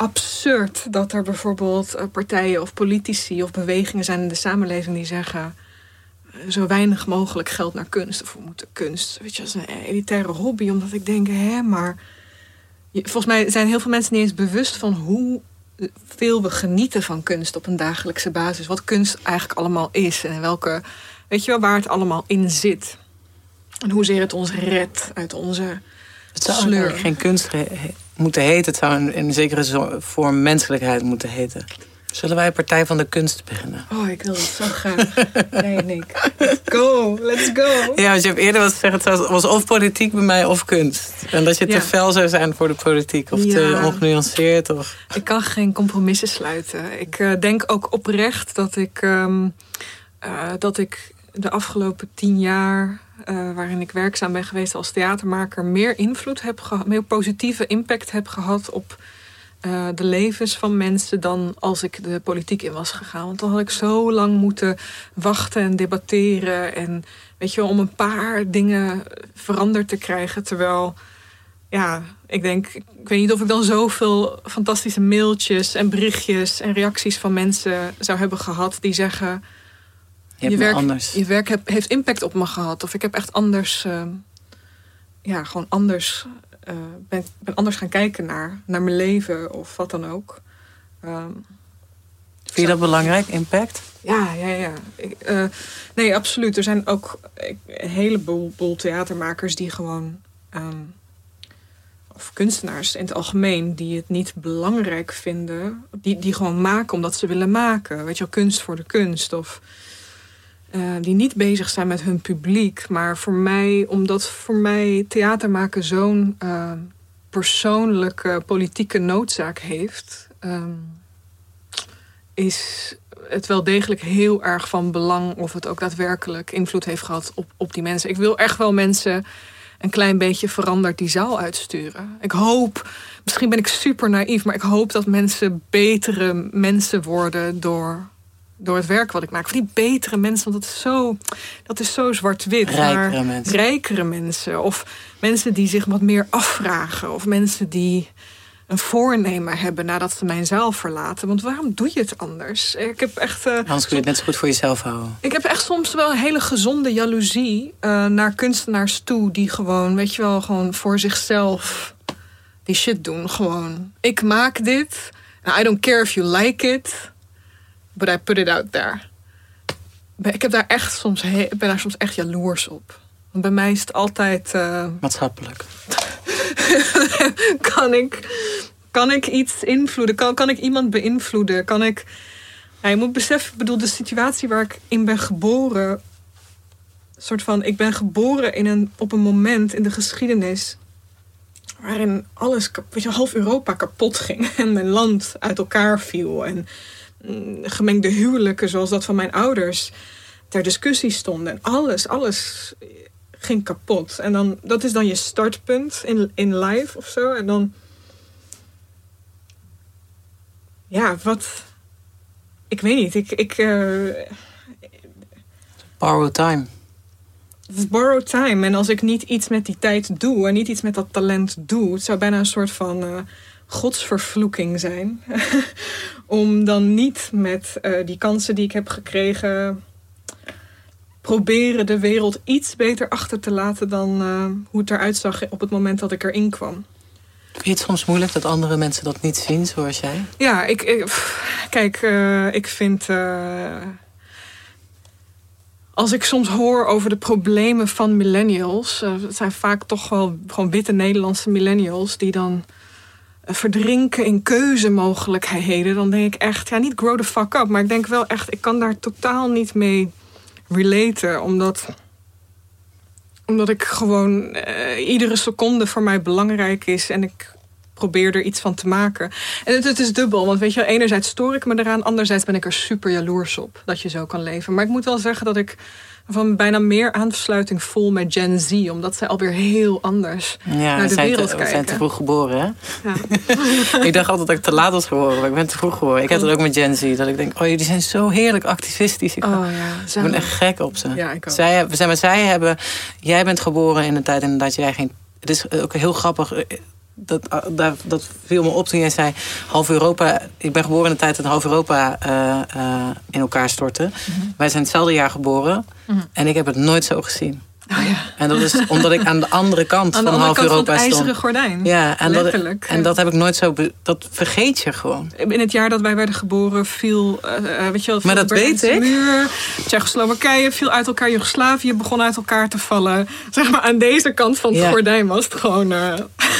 absurd dat er bijvoorbeeld eh, partijen of politici of bewegingen zijn in de samenleving die zeggen eh, zo weinig mogelijk geld naar kunst. Of we moeten kunst, weet je, als een elitaire hobby. Omdat ik denk, hè, maar volgens mij zijn heel veel mensen niet eens bewust van hoe veel we genieten van kunst op een dagelijkse basis. Wat kunst eigenlijk allemaal is en welke, weet je wel, waar het allemaal in zit. En hoezeer het ons redt uit onze
Het zou
sleur.
eigenlijk geen kunst moeten heten. Het zou in, in een zekere vorm menselijkheid moeten heten. Zullen wij Partij van de Kunst beginnen?
Oh, ik wil dat zo graag. Nee, Nick. Let's go, let's go.
Ja, want je hebt eerder wat gezegd, het was- of politiek bij mij of kunst. En dat je te fel zou zijn voor de politiek. Of te ongenuanceerd. Of...
Ik kan geen compromissen sluiten. Ik eh, denk ook oprecht dat ik, ehm, eh, dat ik de afgelopen tien jaar... eh, waarin ik werkzaam ben geweest als theatermaker... meer invloed heb gehad, meer positieve impact heb gehad... op eh, de levens van mensen dan als ik de politiek in was gegaan. Want dan had ik zo lang moeten wachten en debatteren... en weet je om een paar dingen veranderd te krijgen... terwijl ja, ik denk, ik weet niet of ik dan zoveel fantastische mailtjes en berichtjes en reacties van mensen zou hebben gehad die zeggen:
Je me
werk,
anders.
je werk heb- heeft impact op me gehad. Of ik heb echt anders, ehm, ja, gewoon anders, eh, ben, ben anders gaan kijken naar, naar mijn leven of wat dan ook. Ehm,
Vind je dat belangrijk, impact?
ja, ja, ja. Ik, eh, nee, absoluut. Er zijn ook een heleboel boel theatermakers die gewoon. ehm, of kunstenaars in het algemeen, die het niet belangrijk vinden. Die, die gewoon maken omdat ze willen maken. Weet je wel, kunst voor de kunst. Of eh, die niet bezig zijn met hun publiek. Maar voor mij, omdat voor mij theater maken zo'n eh, persoonlijke politieke noodzaak heeft. ehm, is het wel degelijk heel erg van belang of het ook daadwerkelijk invloed heeft gehad op, op die mensen. Ik wil echt wel mensen een klein beetje veranderd die zaal uitsturen. Ik hoop, misschien ben ik super naïef, maar ik hoop dat mensen betere mensen worden door, door het werk wat ik maak. Voor die betere mensen, want dat is zo, dat is zo zwart-wit.
Rijkere
maar
mensen.
Rijkere mensen. Of mensen die zich wat meer afvragen. Of mensen die een voornemen hebben nadat ze mijn zaal verlaten. Want waarom doe je het anders? Ik heb echt. eh,
Anders kun je het net zo goed voor jezelf houden.
ik heb echt soms wel een hele gezonde jaloezie eh, naar kunstenaars toe die gewoon, weet je wel, gewoon voor zichzelf die shit doen. Gewoon, ik maak dit. I don't care if you like it, but I put it out there. Ik heb daar echt soms, ik ben daar soms echt jaloers op. Want bij mij is het altijd. eh,
Maatschappelijk.
kan ik, kan ik iets invloeden? Kan, kan ik iemand beïnvloeden? Kan ik. Ja, je moet beseffen, ik bedoel, de situatie waar ik in ben geboren. soort van, ik ben geboren in een, op een moment in de geschiedenis. waarin alles, weet je, half Europa kapot ging. En mijn land uit elkaar viel. En gemengde huwelijken, zoals dat van mijn ouders, ter discussie stonden. En alles, alles ging kapot. En dan, dat is dan je startpunt in, in live of zo. En dan. Ja, wat. Ik weet niet. Ik. ik eh,
Borrow time.
het is borrowed time. En als ik niet iets met die tijd doe en niet iets met dat talent doe, het zou bijna een soort van eh, godsvervloeking zijn. Om dan niet met eh, die kansen die ik heb gekregen, proberen de wereld iets beter achter te laten dan eh, hoe het eruit zag op het moment dat ik erin kwam.
Vind je het soms moeilijk dat andere mensen dat niet zien zoals jij?
Ja, ik, ik- pff, kijk, eh, ik vind. als ik soms hoor over de problemen van millennials, het zijn vaak toch wel gewoon witte Nederlandse millennials die dan verdrinken in keuzemogelijkheden, dan denk ik echt, ja, niet grow the fuck up, maar ik denk wel echt, ik kan daar totaal niet mee relaten, omdat omdat ik gewoon eh, iedere seconde voor mij belangrijk is en ik probeer er iets van te maken. En het, het is dubbel, want weet je, enerzijds stoor ik me eraan, anderzijds ben ik er super jaloers op dat je zo kan leven. Maar ik moet wel zeggen dat ik van bijna meer aansluiting voel met Gen Z, omdat zij alweer heel anders
Ja,
naar de
zijn,
wereld
te, we zijn
kijken.
te vroeg geboren, hè?
Ja.
ik dacht altijd dat ik te laat was geboren, maar ik ben te vroeg geboren. Ik heb het ook met Gen Z, dat ik denk, oh, jullie zijn zo heerlijk activistisch. Ik,
Oh ja,
ik ben echt gek op ze.
Ja, ik ook.
Zij, hebben- zeg maar, zij hebben, jij bent geboren in een tijd inderdaad, jij geen. Het is ook heel grappig. Dat, eh, dat, dat viel me op toen jij zei: half Europa. Ik ben geboren in de tijd dat half Europa eh, eh, in elkaar stortte.
Mhm.
Wij zijn hetzelfde jaar geboren. En ik heb het nooit zo gezien.
Oh ja.
En dat is omdat ik aan de andere kant
Aan de
van
andere
half
kant van het
Europa
ijzeren
stond.
gordijn.
Ja, en dat, en dat heb ik nooit zo. Dat vergeet je gewoon.
In het jaar dat wij werden geboren viel, eh, weet je wel,
Maar dat
de Berlijnse
weet ik.
muur, Tsjechoslowakije viel uit elkaar, Joegoslavië begon uit elkaar te vallen. Zeg maar aan deze kant van het
Ja.
gordijn was het gewoon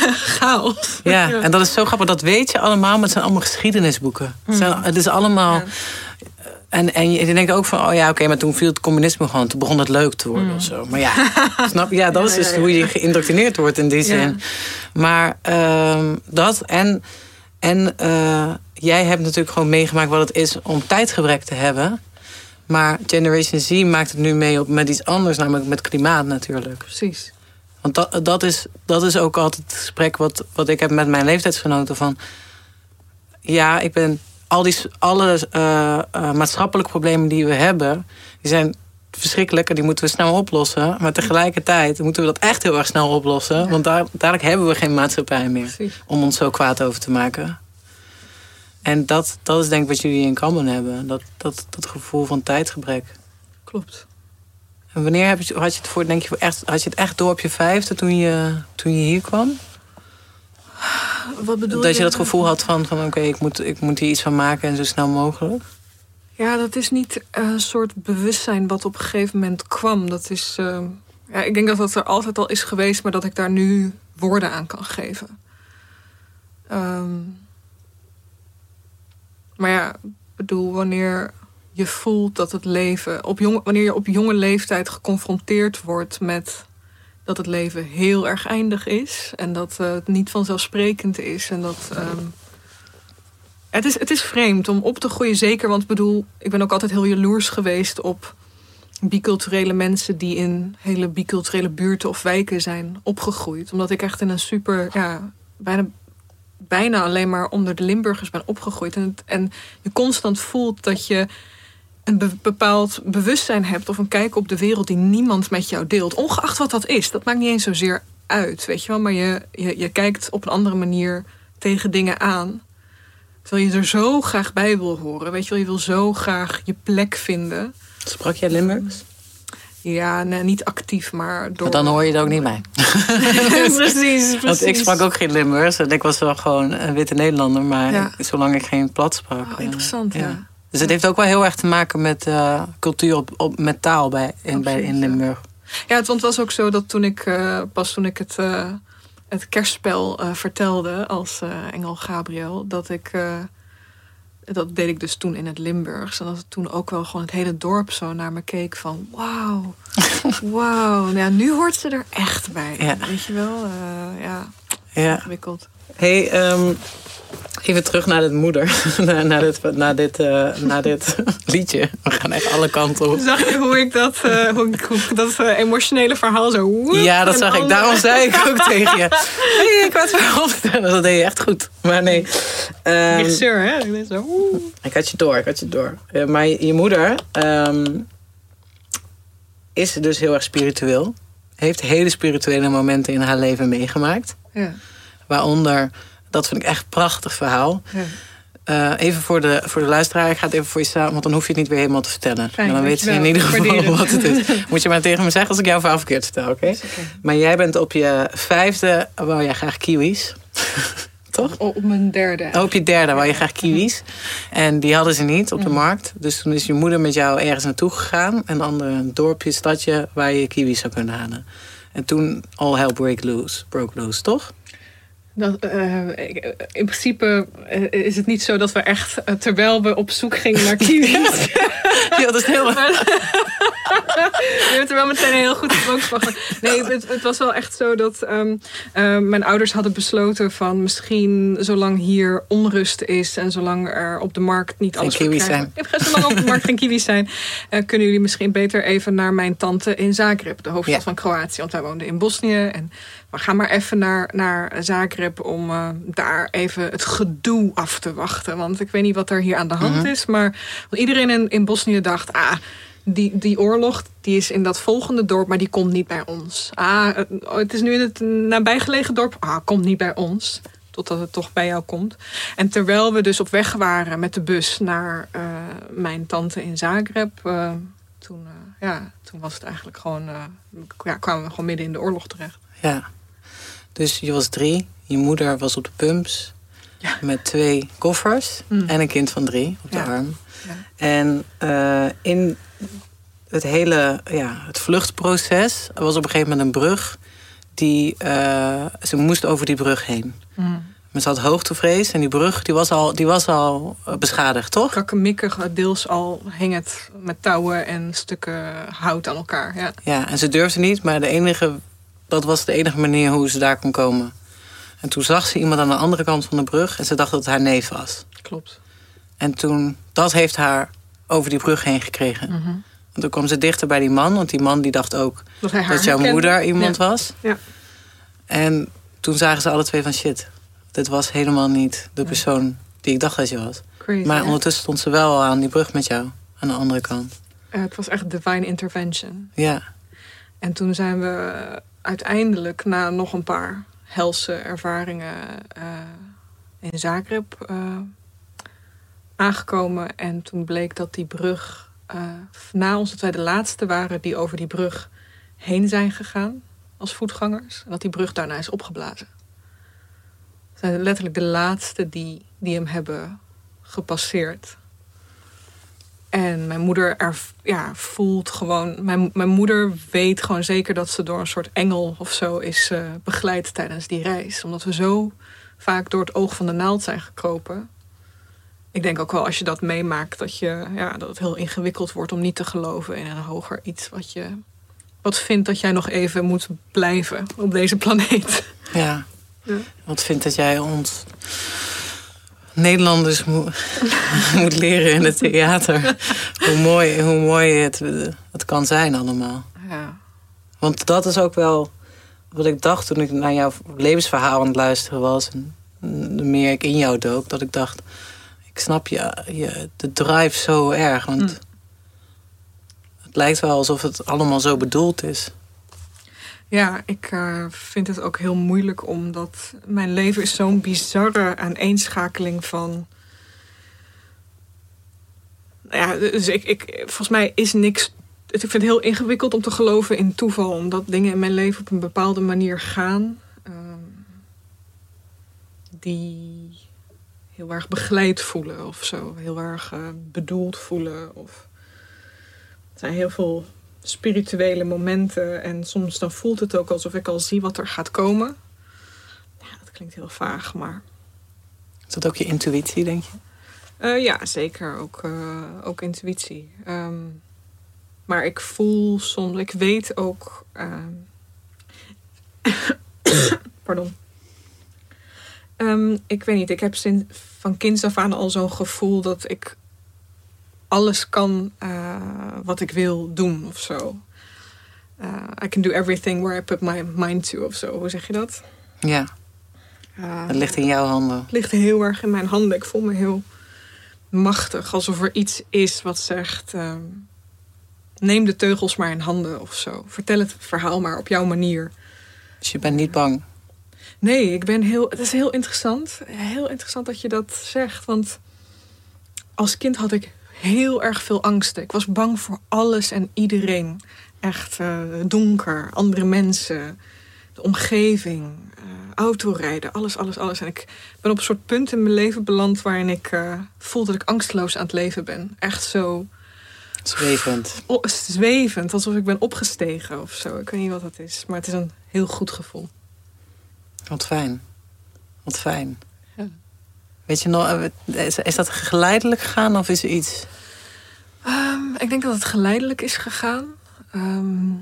chaos.
Ja, en dat is zo grappig. Dat weet je allemaal, maar het zijn allemaal geschiedenisboeken. Het, zijn, het is allemaal. En, en je denkt ook van, oh ja, oké, maar toen viel het communisme gewoon. Toen begon het leuk te worden of zo. Maar ja, snap je? Ja, dat is dus hoe je geïndoctrineerd wordt in die zin. Maar ehm, dat en, en eh, jij hebt natuurlijk gewoon meegemaakt wat het is om tijdgebrek te hebben. Maar Generation Z maakt het nu mee op met iets anders, namelijk met klimaat natuurlijk.
Precies.
Want dat, dat, is, dat is ook altijd het gesprek wat, wat ik heb met mijn leeftijdsgenoten. Van, ja, ik ben al die alle eh, eh, maatschappelijke problemen die we hebben, die zijn verschrikkelijk en die moeten we snel oplossen. Maar tegelijkertijd moeten we dat echt heel erg snel oplossen. Want daar, dadelijk hebben we geen maatschappij meer om ons zo kwaad over te maken. En dat, dat is denk ik wat jullie in common hebben. Dat, dat, dat gevoel van tijdgebrek.
Klopt.
En wanneer heb je, had je het voor, denk je, echt, had je het echt door op je vijfde toen je, toen je hier kwam?
Wat bedoel
dat je dat gevoel had van, van oké, ik, moet, ik moet hier iets van maken en zo snel mogelijk?
Ja, dat is niet eh, een soort bewustzijn wat op een gegeven moment kwam. Dat is, eh, ja, ik denk dat dat er altijd al is geweest, maar dat ik daar nu woorden aan kan geven. Ehm, maar ja, ik bedoel, wanneer je voelt dat het leven, op jonge, wanneer je op jonge leeftijd geconfronteerd wordt met dat het leven heel erg eindig is en dat eh, het niet vanzelfsprekend is en dat. ehm, het is, het is vreemd om op te groeien, zeker. Want ik bedoel, ik ben ook altijd heel jaloers geweest op biculturele mensen die in hele biculturele buurten of wijken zijn opgegroeid. Omdat ik echt in een super, ja, bijna, bijna alleen maar onder de Limburgers ben opgegroeid. En, en je constant voelt dat je een be- bepaald bewustzijn hebt of een kijk op de wereld die niemand met jou deelt. Ongeacht wat dat is. Dat maakt niet eens zozeer uit, weet je wel. Maar je, je, je kijkt op een andere manier tegen dingen aan. Terwijl je er zo graag bij wil horen. Weet je wel, je wil zo graag je plek vinden.
Sprak jij Limburgs?
Ja, nee, niet actief, maar door...
Maar dan hoor je het ook niet mij.
precies, precies.
Want ik sprak ook geen Limburgs. En ik was wel gewoon een witte Nederlander. Maar
Ja.
zolang ik geen plat sprak.
Oh,
eh,
interessant, ja.
Dus het heeft ook wel heel erg te maken met eh, cultuur op, op, met taal bij, in, bij, in. Limburg.
Ja, het, want het was ook zo dat toen ik, eh, pas toen ik het, eh, het kerstspel eh, vertelde als eh, Engel Gabriel, dat ik, eh, dat deed ik dus toen in het Limburgs. En dat het toen ook wel gewoon het hele dorp zo naar me keek van, wauw, wauw. Nou ja, nu hoort ze er echt bij.
Ja.
Weet je wel? Eh, ja,
Ja.
ingewikkeld.
Hey, ehm, even terug naar dit moeder. naar, naar dit, naar, dit, eh, naar dit liedje. We gaan echt alle kanten op.
Zag je hoe ik dat, eh, hoe dat eh, emotionele verhaal zo... woep,
Ja, dat zag ik. Daarom zei ik ook tegen je. Hey, ik verhaal vertellen. Dat deed je echt goed. Maar nee.
Regisseur, hè? Ik zo...
ik had je door, ik had je door. Maar je, je moeder ehm, is dus heel erg spiritueel. Heeft hele spirituele momenten in haar leven meegemaakt.
Ja,
Waaronder, dat vind ik echt een prachtig verhaal.
ja.
Eh, even voor de, voor de luisteraar, ik ga het even voor je samen, want dan hoef je het niet weer helemaal te vertellen.
Fijn,
en dan weten ze in ieder geval wat
het.
is. Moet je maar tegen me zeggen als ik jouw verhaal verkeerd vertel, oké? Maar jij bent op je vijfde, wou jij graag kiwis. Toch?
Op op mijn derde.
Oh, op je derde wou je graag kiwis. En die hadden ze niet op de
Mm.
markt. Dus toen is je moeder met jou ergens naartoe gegaan. Een ander dorpje, stadje, waar je kiwis zou kunnen halen. En toen all hell break loose, broke loose, toch?
Dat, eh, ik- in principe eh, is het niet zo dat we echt, eh, terwijl we op zoek gingen naar kiwis,
Ja, dat is heel...
je hebt er wel meteen een heel goed gesproken. Nee, het, het was wel echt zo dat ehm, eh, mijn ouders hadden besloten van misschien zolang hier onrust is en zolang er op de markt niet
Geen
alles
kiwis
verkrijgbaar- Ja, zolang op de markt geen kiwis zijn, eh, kunnen jullie misschien beter even naar mijn tante in Zagreb, de hoofdstad
Ja.
van Kroatië. Want wij woonden in Bosnië en we gaan maar even naar, naar Zagreb om eh, daar even het gedoe af te wachten. Want ik weet niet wat er hier aan de hand
Mhm.
is, maar iedereen in, in Bosnië dacht, ah, die, die oorlog die is in dat volgende dorp, maar die komt niet bij ons. Ah, het- het is nu in het nabijgelegen dorp, ah, komt niet bij ons. Totdat het toch bij jou komt. En terwijl we dus op weg waren met de bus naar eh, mijn tante in Zagreb, eh, toen, eh, ja, toen was het eigenlijk gewoon, eh, ja, kwamen we gewoon midden in de oorlog terecht.
Ja. Dus je was drie. Je moeder was op de pumps.
Ja.
Met twee koffers.
Mm.
En een kind van drie op de
Ja.
arm.
Ja.
En eh, in het hele ja, het vluchtproces was op een gegeven moment een brug. Die, eh, ze moest over die brug heen. Maar ze had hoogtevrees en die brug die was al, die was al eh, beschadigd, toch?
Krakkemikkig, deels al hing het met touwen en stukken hout aan elkaar. Ja.
Ja, en ze durfde niet, maar de enige, dat was de enige manier hoe ze daar kon komen. En toen zag ze iemand aan de andere kant van de brug en ze dacht dat het haar neef was.
Klopt.
En toen, dat heeft haar over die brug heen gekregen.
Mhm.
En toen kwam ze dichter bij die man, want die man die dacht ook
Dat,
jouw
herkende.
moeder iemand
Ja.
was.
Ja.
En toen zagen ze alle twee van shit, dit was helemaal niet de persoon die ik dacht dat je was.
Crazy,
Maar ondertussen stond ze wel aan die brug met jou, aan de andere kant.
Eh, het was echt divine intervention.
Ja,
En toen zijn we uiteindelijk na nog een paar helse ervaringen eh, in Zagreb eh, aangekomen. En toen bleek dat die brug, eh, na ons dat wij de laatste waren die over die brug heen zijn gegaan als voetgangers. En dat die brug daarna is opgeblazen. We zijn letterlijk de laatste die, die hem hebben gepasseerd. En mijn moeder er, ja, voelt gewoon. Mijn, mijn moeder weet gewoon zeker dat ze door een soort engel of zo is eh, begeleid tijdens die reis. Omdat we zo vaak door het oog van de naald zijn gekropen. Ik denk ook wel als je dat meemaakt, dat, je, ja, dat het heel ingewikkeld wordt om niet te geloven in een hoger iets wat je. Wat vindt dat jij nog even moet blijven op deze planeet.
ja.
Ja.
Wat vindt dat jij ons Nederlanders moet, moet leren in het theater? hoe mooi, hoe mooi het, het kan zijn allemaal.
Ja.
Want dat is ook wel wat ik dacht toen ik naar jouw levensverhaal aan het luisteren was. En de meer ik in jou dook, dat ik dacht... Ik snap je, je de drive zo erg. Want
Mm.
het lijkt wel alsof het allemaal zo bedoeld is.
Ja, ik eh, vind het ook heel moeilijk omdat mijn leven is zo'n bizarre aaneenschakeling van. Nou Ja, dus ik, ik, volgens mij is niks. Ik vind het heel ingewikkeld om te geloven in toeval, omdat dingen in mijn leven op een bepaalde manier gaan. ehm, die heel erg begeleid voelen of zo. Heel erg eh, bedoeld voelen. Of... Er zijn heel veel spirituele momenten. En soms dan voelt het ook alsof ik al zie wat er gaat komen. Ja, dat klinkt heel vaag, maar...
Is dat ook je intuïtie, denk je?
eh, ja, zeker. Ook, eh, ook intuïtie. Ehm, maar ik voel soms... Ik weet ook... ehm, pardon. Ehm, ik weet niet. Ik heb sinds van kinds af aan al zo'n gevoel dat ik alles kan eh, wat ik wil doen of zo. Eh, I can do everything where I put my mind to of zo. Hoe zeg je dat?
Ja,
Eh,
het ligt in jouw handen.
het ligt heel erg in mijn handen. Ik voel me heel machtig. Alsof er iets is wat zegt... ehm, neem de teugels maar in handen of zo. Vertel het verhaal maar op jouw manier.
Dus je bent niet bang.
Nee, ik ben heel. Het is heel interessant. Heel interessant dat je dat zegt. Want als kind had ik heel erg veel angsten. Ik was bang voor alles en iedereen. Echt eh, donker, andere mensen, de omgeving, eh, autorijden, alles, alles, alles. En ik ben op een soort punt in mijn leven beland waarin ik eh, voel dat ik angstloos aan het leven ben. Echt zo
Zwevend.
o- zwevend, alsof ik ben opgestegen of zo. Ik weet niet wat dat is, maar het is een heel goed gevoel.
Wat fijn. Wat fijn. Weet je nog, eh, is, dat geleidelijk gegaan of is er iets?
Ehm, ik denk dat het geleidelijk is gegaan. Ehm,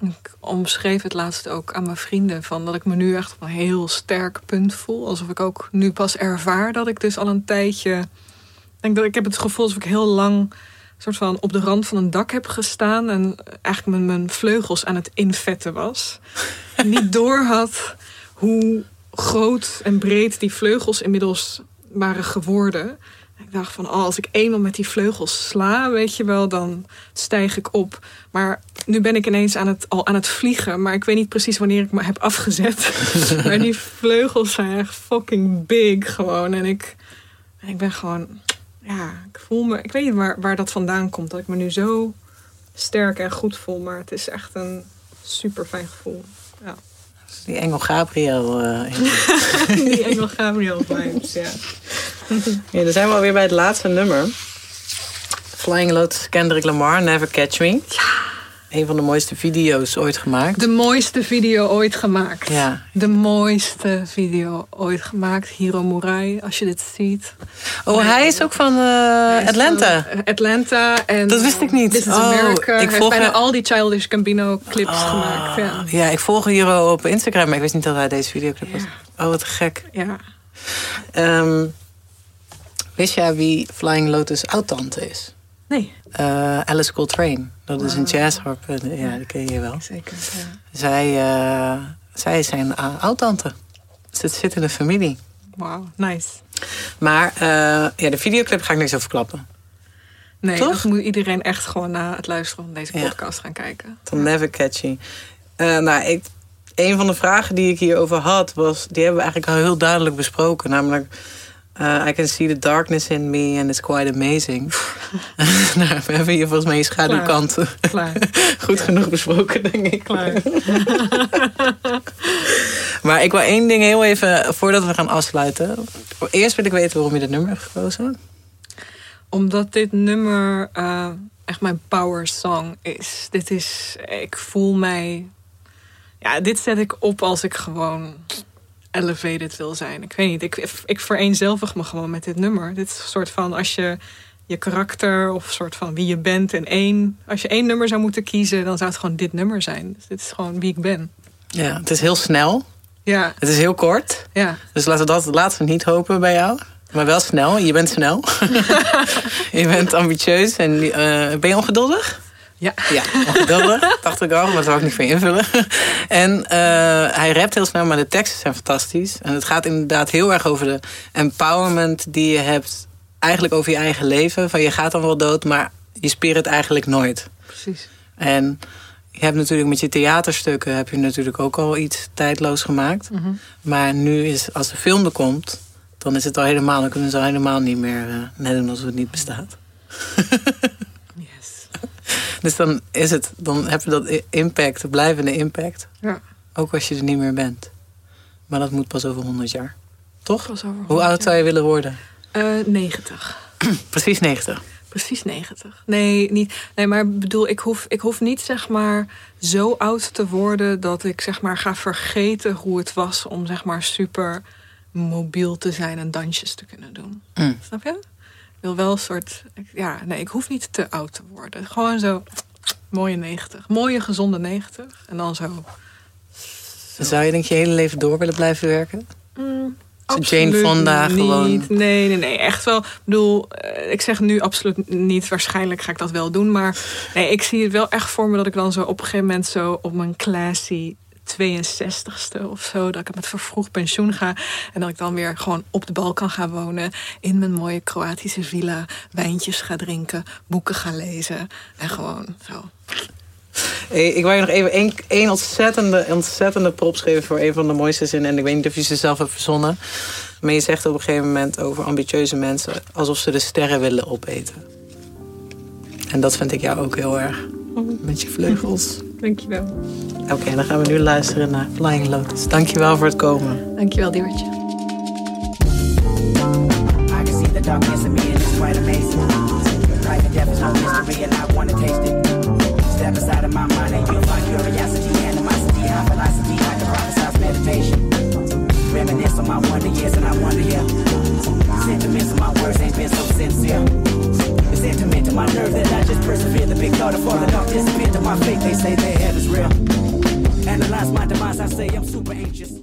ik omschreef het laatst ook aan mijn vrienden. Van dat ik me nu echt op een heel sterk punt voel. Alsof ik ook nu pas ervaar dat ik dus al een tijdje... Ik denk dat ik heb het gevoel alsof ik heel lang soort van op de rand van een dak heb gestaan. En eigenlijk met mijn vleugels aan het invetten was. En niet door had hoe groot en breed die vleugels inmiddels waren geworden. Ik dacht van, oh, als ik eenmaal met die vleugels sla, weet je wel, dan stijg ik op. Maar nu ben ik ineens aan het, al aan het vliegen, maar ik weet niet precies wanneer ik me heb afgezet. maar die vleugels zijn echt fucking big gewoon. En ik, en ik ben gewoon, ja, ik voel me, ik weet niet waar, waar dat vandaan komt, dat ik me nu zo sterk en goed voel. Maar het is echt een super fijn gevoel. Ja.
Die engel Gabriel. eh,
Die Engel Gabriel vibes, ja.
ja, dan zijn we alweer bij het laatste nummer. Flying Lotus Kendrick Lamar, Never Catch Me. Ja. Een van de mooiste video's ooit gemaakt.
De mooiste video ooit gemaakt.
Ja.
De mooiste video ooit gemaakt. Hiro Murai, als je dit ziet.
Oh, hij is ook van eh, Atlanta.
van Atlanta. En
Dat wist ik niet.
This is
Oh,
America.
ik
Hij heeft
volg
bijna al die Childish Gambino clips
Ah,
gemaakt. Ja.
ja, ik volg Hiro op Instagram, maar ik wist niet dat hij deze videoclip was.
Ja.
Oh, wat gek.
ja.
Ehm, wist jij wie Flying Lotus oud-tante is?
Nee,
Eh, Alice Coltrane. Dat is een jazzharp. eh, Ja, die ken je wel.
zeker. Ja.
Zij, eh, zij is zijn oud-tante. Dus het zit in de familie.
Wauw, nice.
Maar ja, de videoclip ga ik niks over klappen.
Nee,
Toch?
dat moet iedereen echt gewoon na het luisteren van deze
Ja.
podcast gaan kijken.
Van Never Catchy. Nou, ik, een van de vragen die ik hierover had, was... die hebben we eigenlijk al heel duidelijk besproken. Namelijk, eh, I can see the darkness in me and it's quite amazing. nou, we hebben hier volgens mij je schaduwkanten
Klaar,
goed genoeg besproken, denk ik.
klaar.
Maar ik wil één ding heel even, voordat we gaan afsluiten. Eerst wil ik weten waarom je dit nummer hebt gekozen.
Omdat dit nummer eh, echt mijn power song is. Dit is, ik voel mij. Ja, dit zet ik op als ik gewoon elevated wil zijn. Ik weet niet, ik, ik vereenzelvig me gewoon met dit nummer. Dit is een soort van als je je karakter of soort van wie je bent in één. Als je één nummer zou moeten kiezen, dan zou het gewoon dit nummer zijn. Dus dit is gewoon wie ik ben.
Ja, het is heel snel.
Ja,
Het is heel kort.
ja.
Dus laten we dat laten we niet hopen bij jou. Maar wel snel. Je bent snel. je bent ambitieus. En eh, ben je ongeduldig?
Ja.
Ja, ongeduldig. dacht ik al, maar dat zou ik niet voor invullen. en eh, hij rapt heel snel, maar de teksten zijn fantastisch. En het gaat inderdaad heel erg over de empowerment die je hebt. Eigenlijk over je eigen leven. Van je gaat dan wel dood, maar je spirit eigenlijk nooit.
Precies.
En je hebt natuurlijk met je theaterstukken heb je natuurlijk ook al iets tijdloos gemaakt.
Mhm.
Maar nu is, als de film er komt, dan is het al helemaal, dan kunnen ze al helemaal niet meer eh, net doen alsof het niet bestaat. Dus dan is het, dan heb je dat impact, de blijvende impact.
Ja.
Ook als je er niet meer bent. Maar dat moet pas over 100 jaar. Toch?
Pas over
Hoe
100
oud zou je willen worden?
jaar. Eh, 90.
Precies 90.
Precies 90. Nee, niet, nee maar bedoel, ik hoef, ik hoef niet zeg maar zo oud te worden dat ik zeg maar ga vergeten hoe het was om zeg maar super mobiel te zijn en dansjes te kunnen doen.
Mm.
Snap je? Wil wel een soort, ja, nee, ik hoef niet te oud te worden. Gewoon zo mooie 90. Mooie gezonde 90. En dan zo.
Zou je denk je je hele leven door willen blijven werken?
Mm,
Zo Jane Fonda
niet.
gewoon.
Nee, nee, nee. Echt wel. Ik bedoel, eh, ik zeg nu absoluut niet. Waarschijnlijk ga ik dat wel doen. Maar nee, ik zie het wel echt voor me dat ik dan zo op een gegeven moment zo op mijn classy 62ste of zo. Dat ik met vervroegd pensioen ga. En dat ik dan weer gewoon op de Balkan ga wonen. In mijn mooie Kroatische villa. Wijntjes ga drinken. Boeken ga lezen. En gewoon zo.
Hey, ik wou je nog even één ontzettende, ontzettende props geven voor een van de mooiste zinnen. En ik weet niet of je ze zelf hebt verzonnen. Maar je zegt op een gegeven moment over ambitieuze mensen alsof ze de sterren willen opeten. En dat vind ik jou ook heel erg. Met je vleugels.
Dankjewel.
Oké, dan gaan we nu luisteren naar Flying Lotus. Dankjewel voor het komen.
Dankjewel, Diewertje.
Reminisce on my wonder years and I wonder, yeah. Sentiments of my words ain't been so sincere. My nerve that I just persevere. The big thought of falling off disappeared to my faith. They say their heaven is real. Analyze my demise, I say I'm super anxious.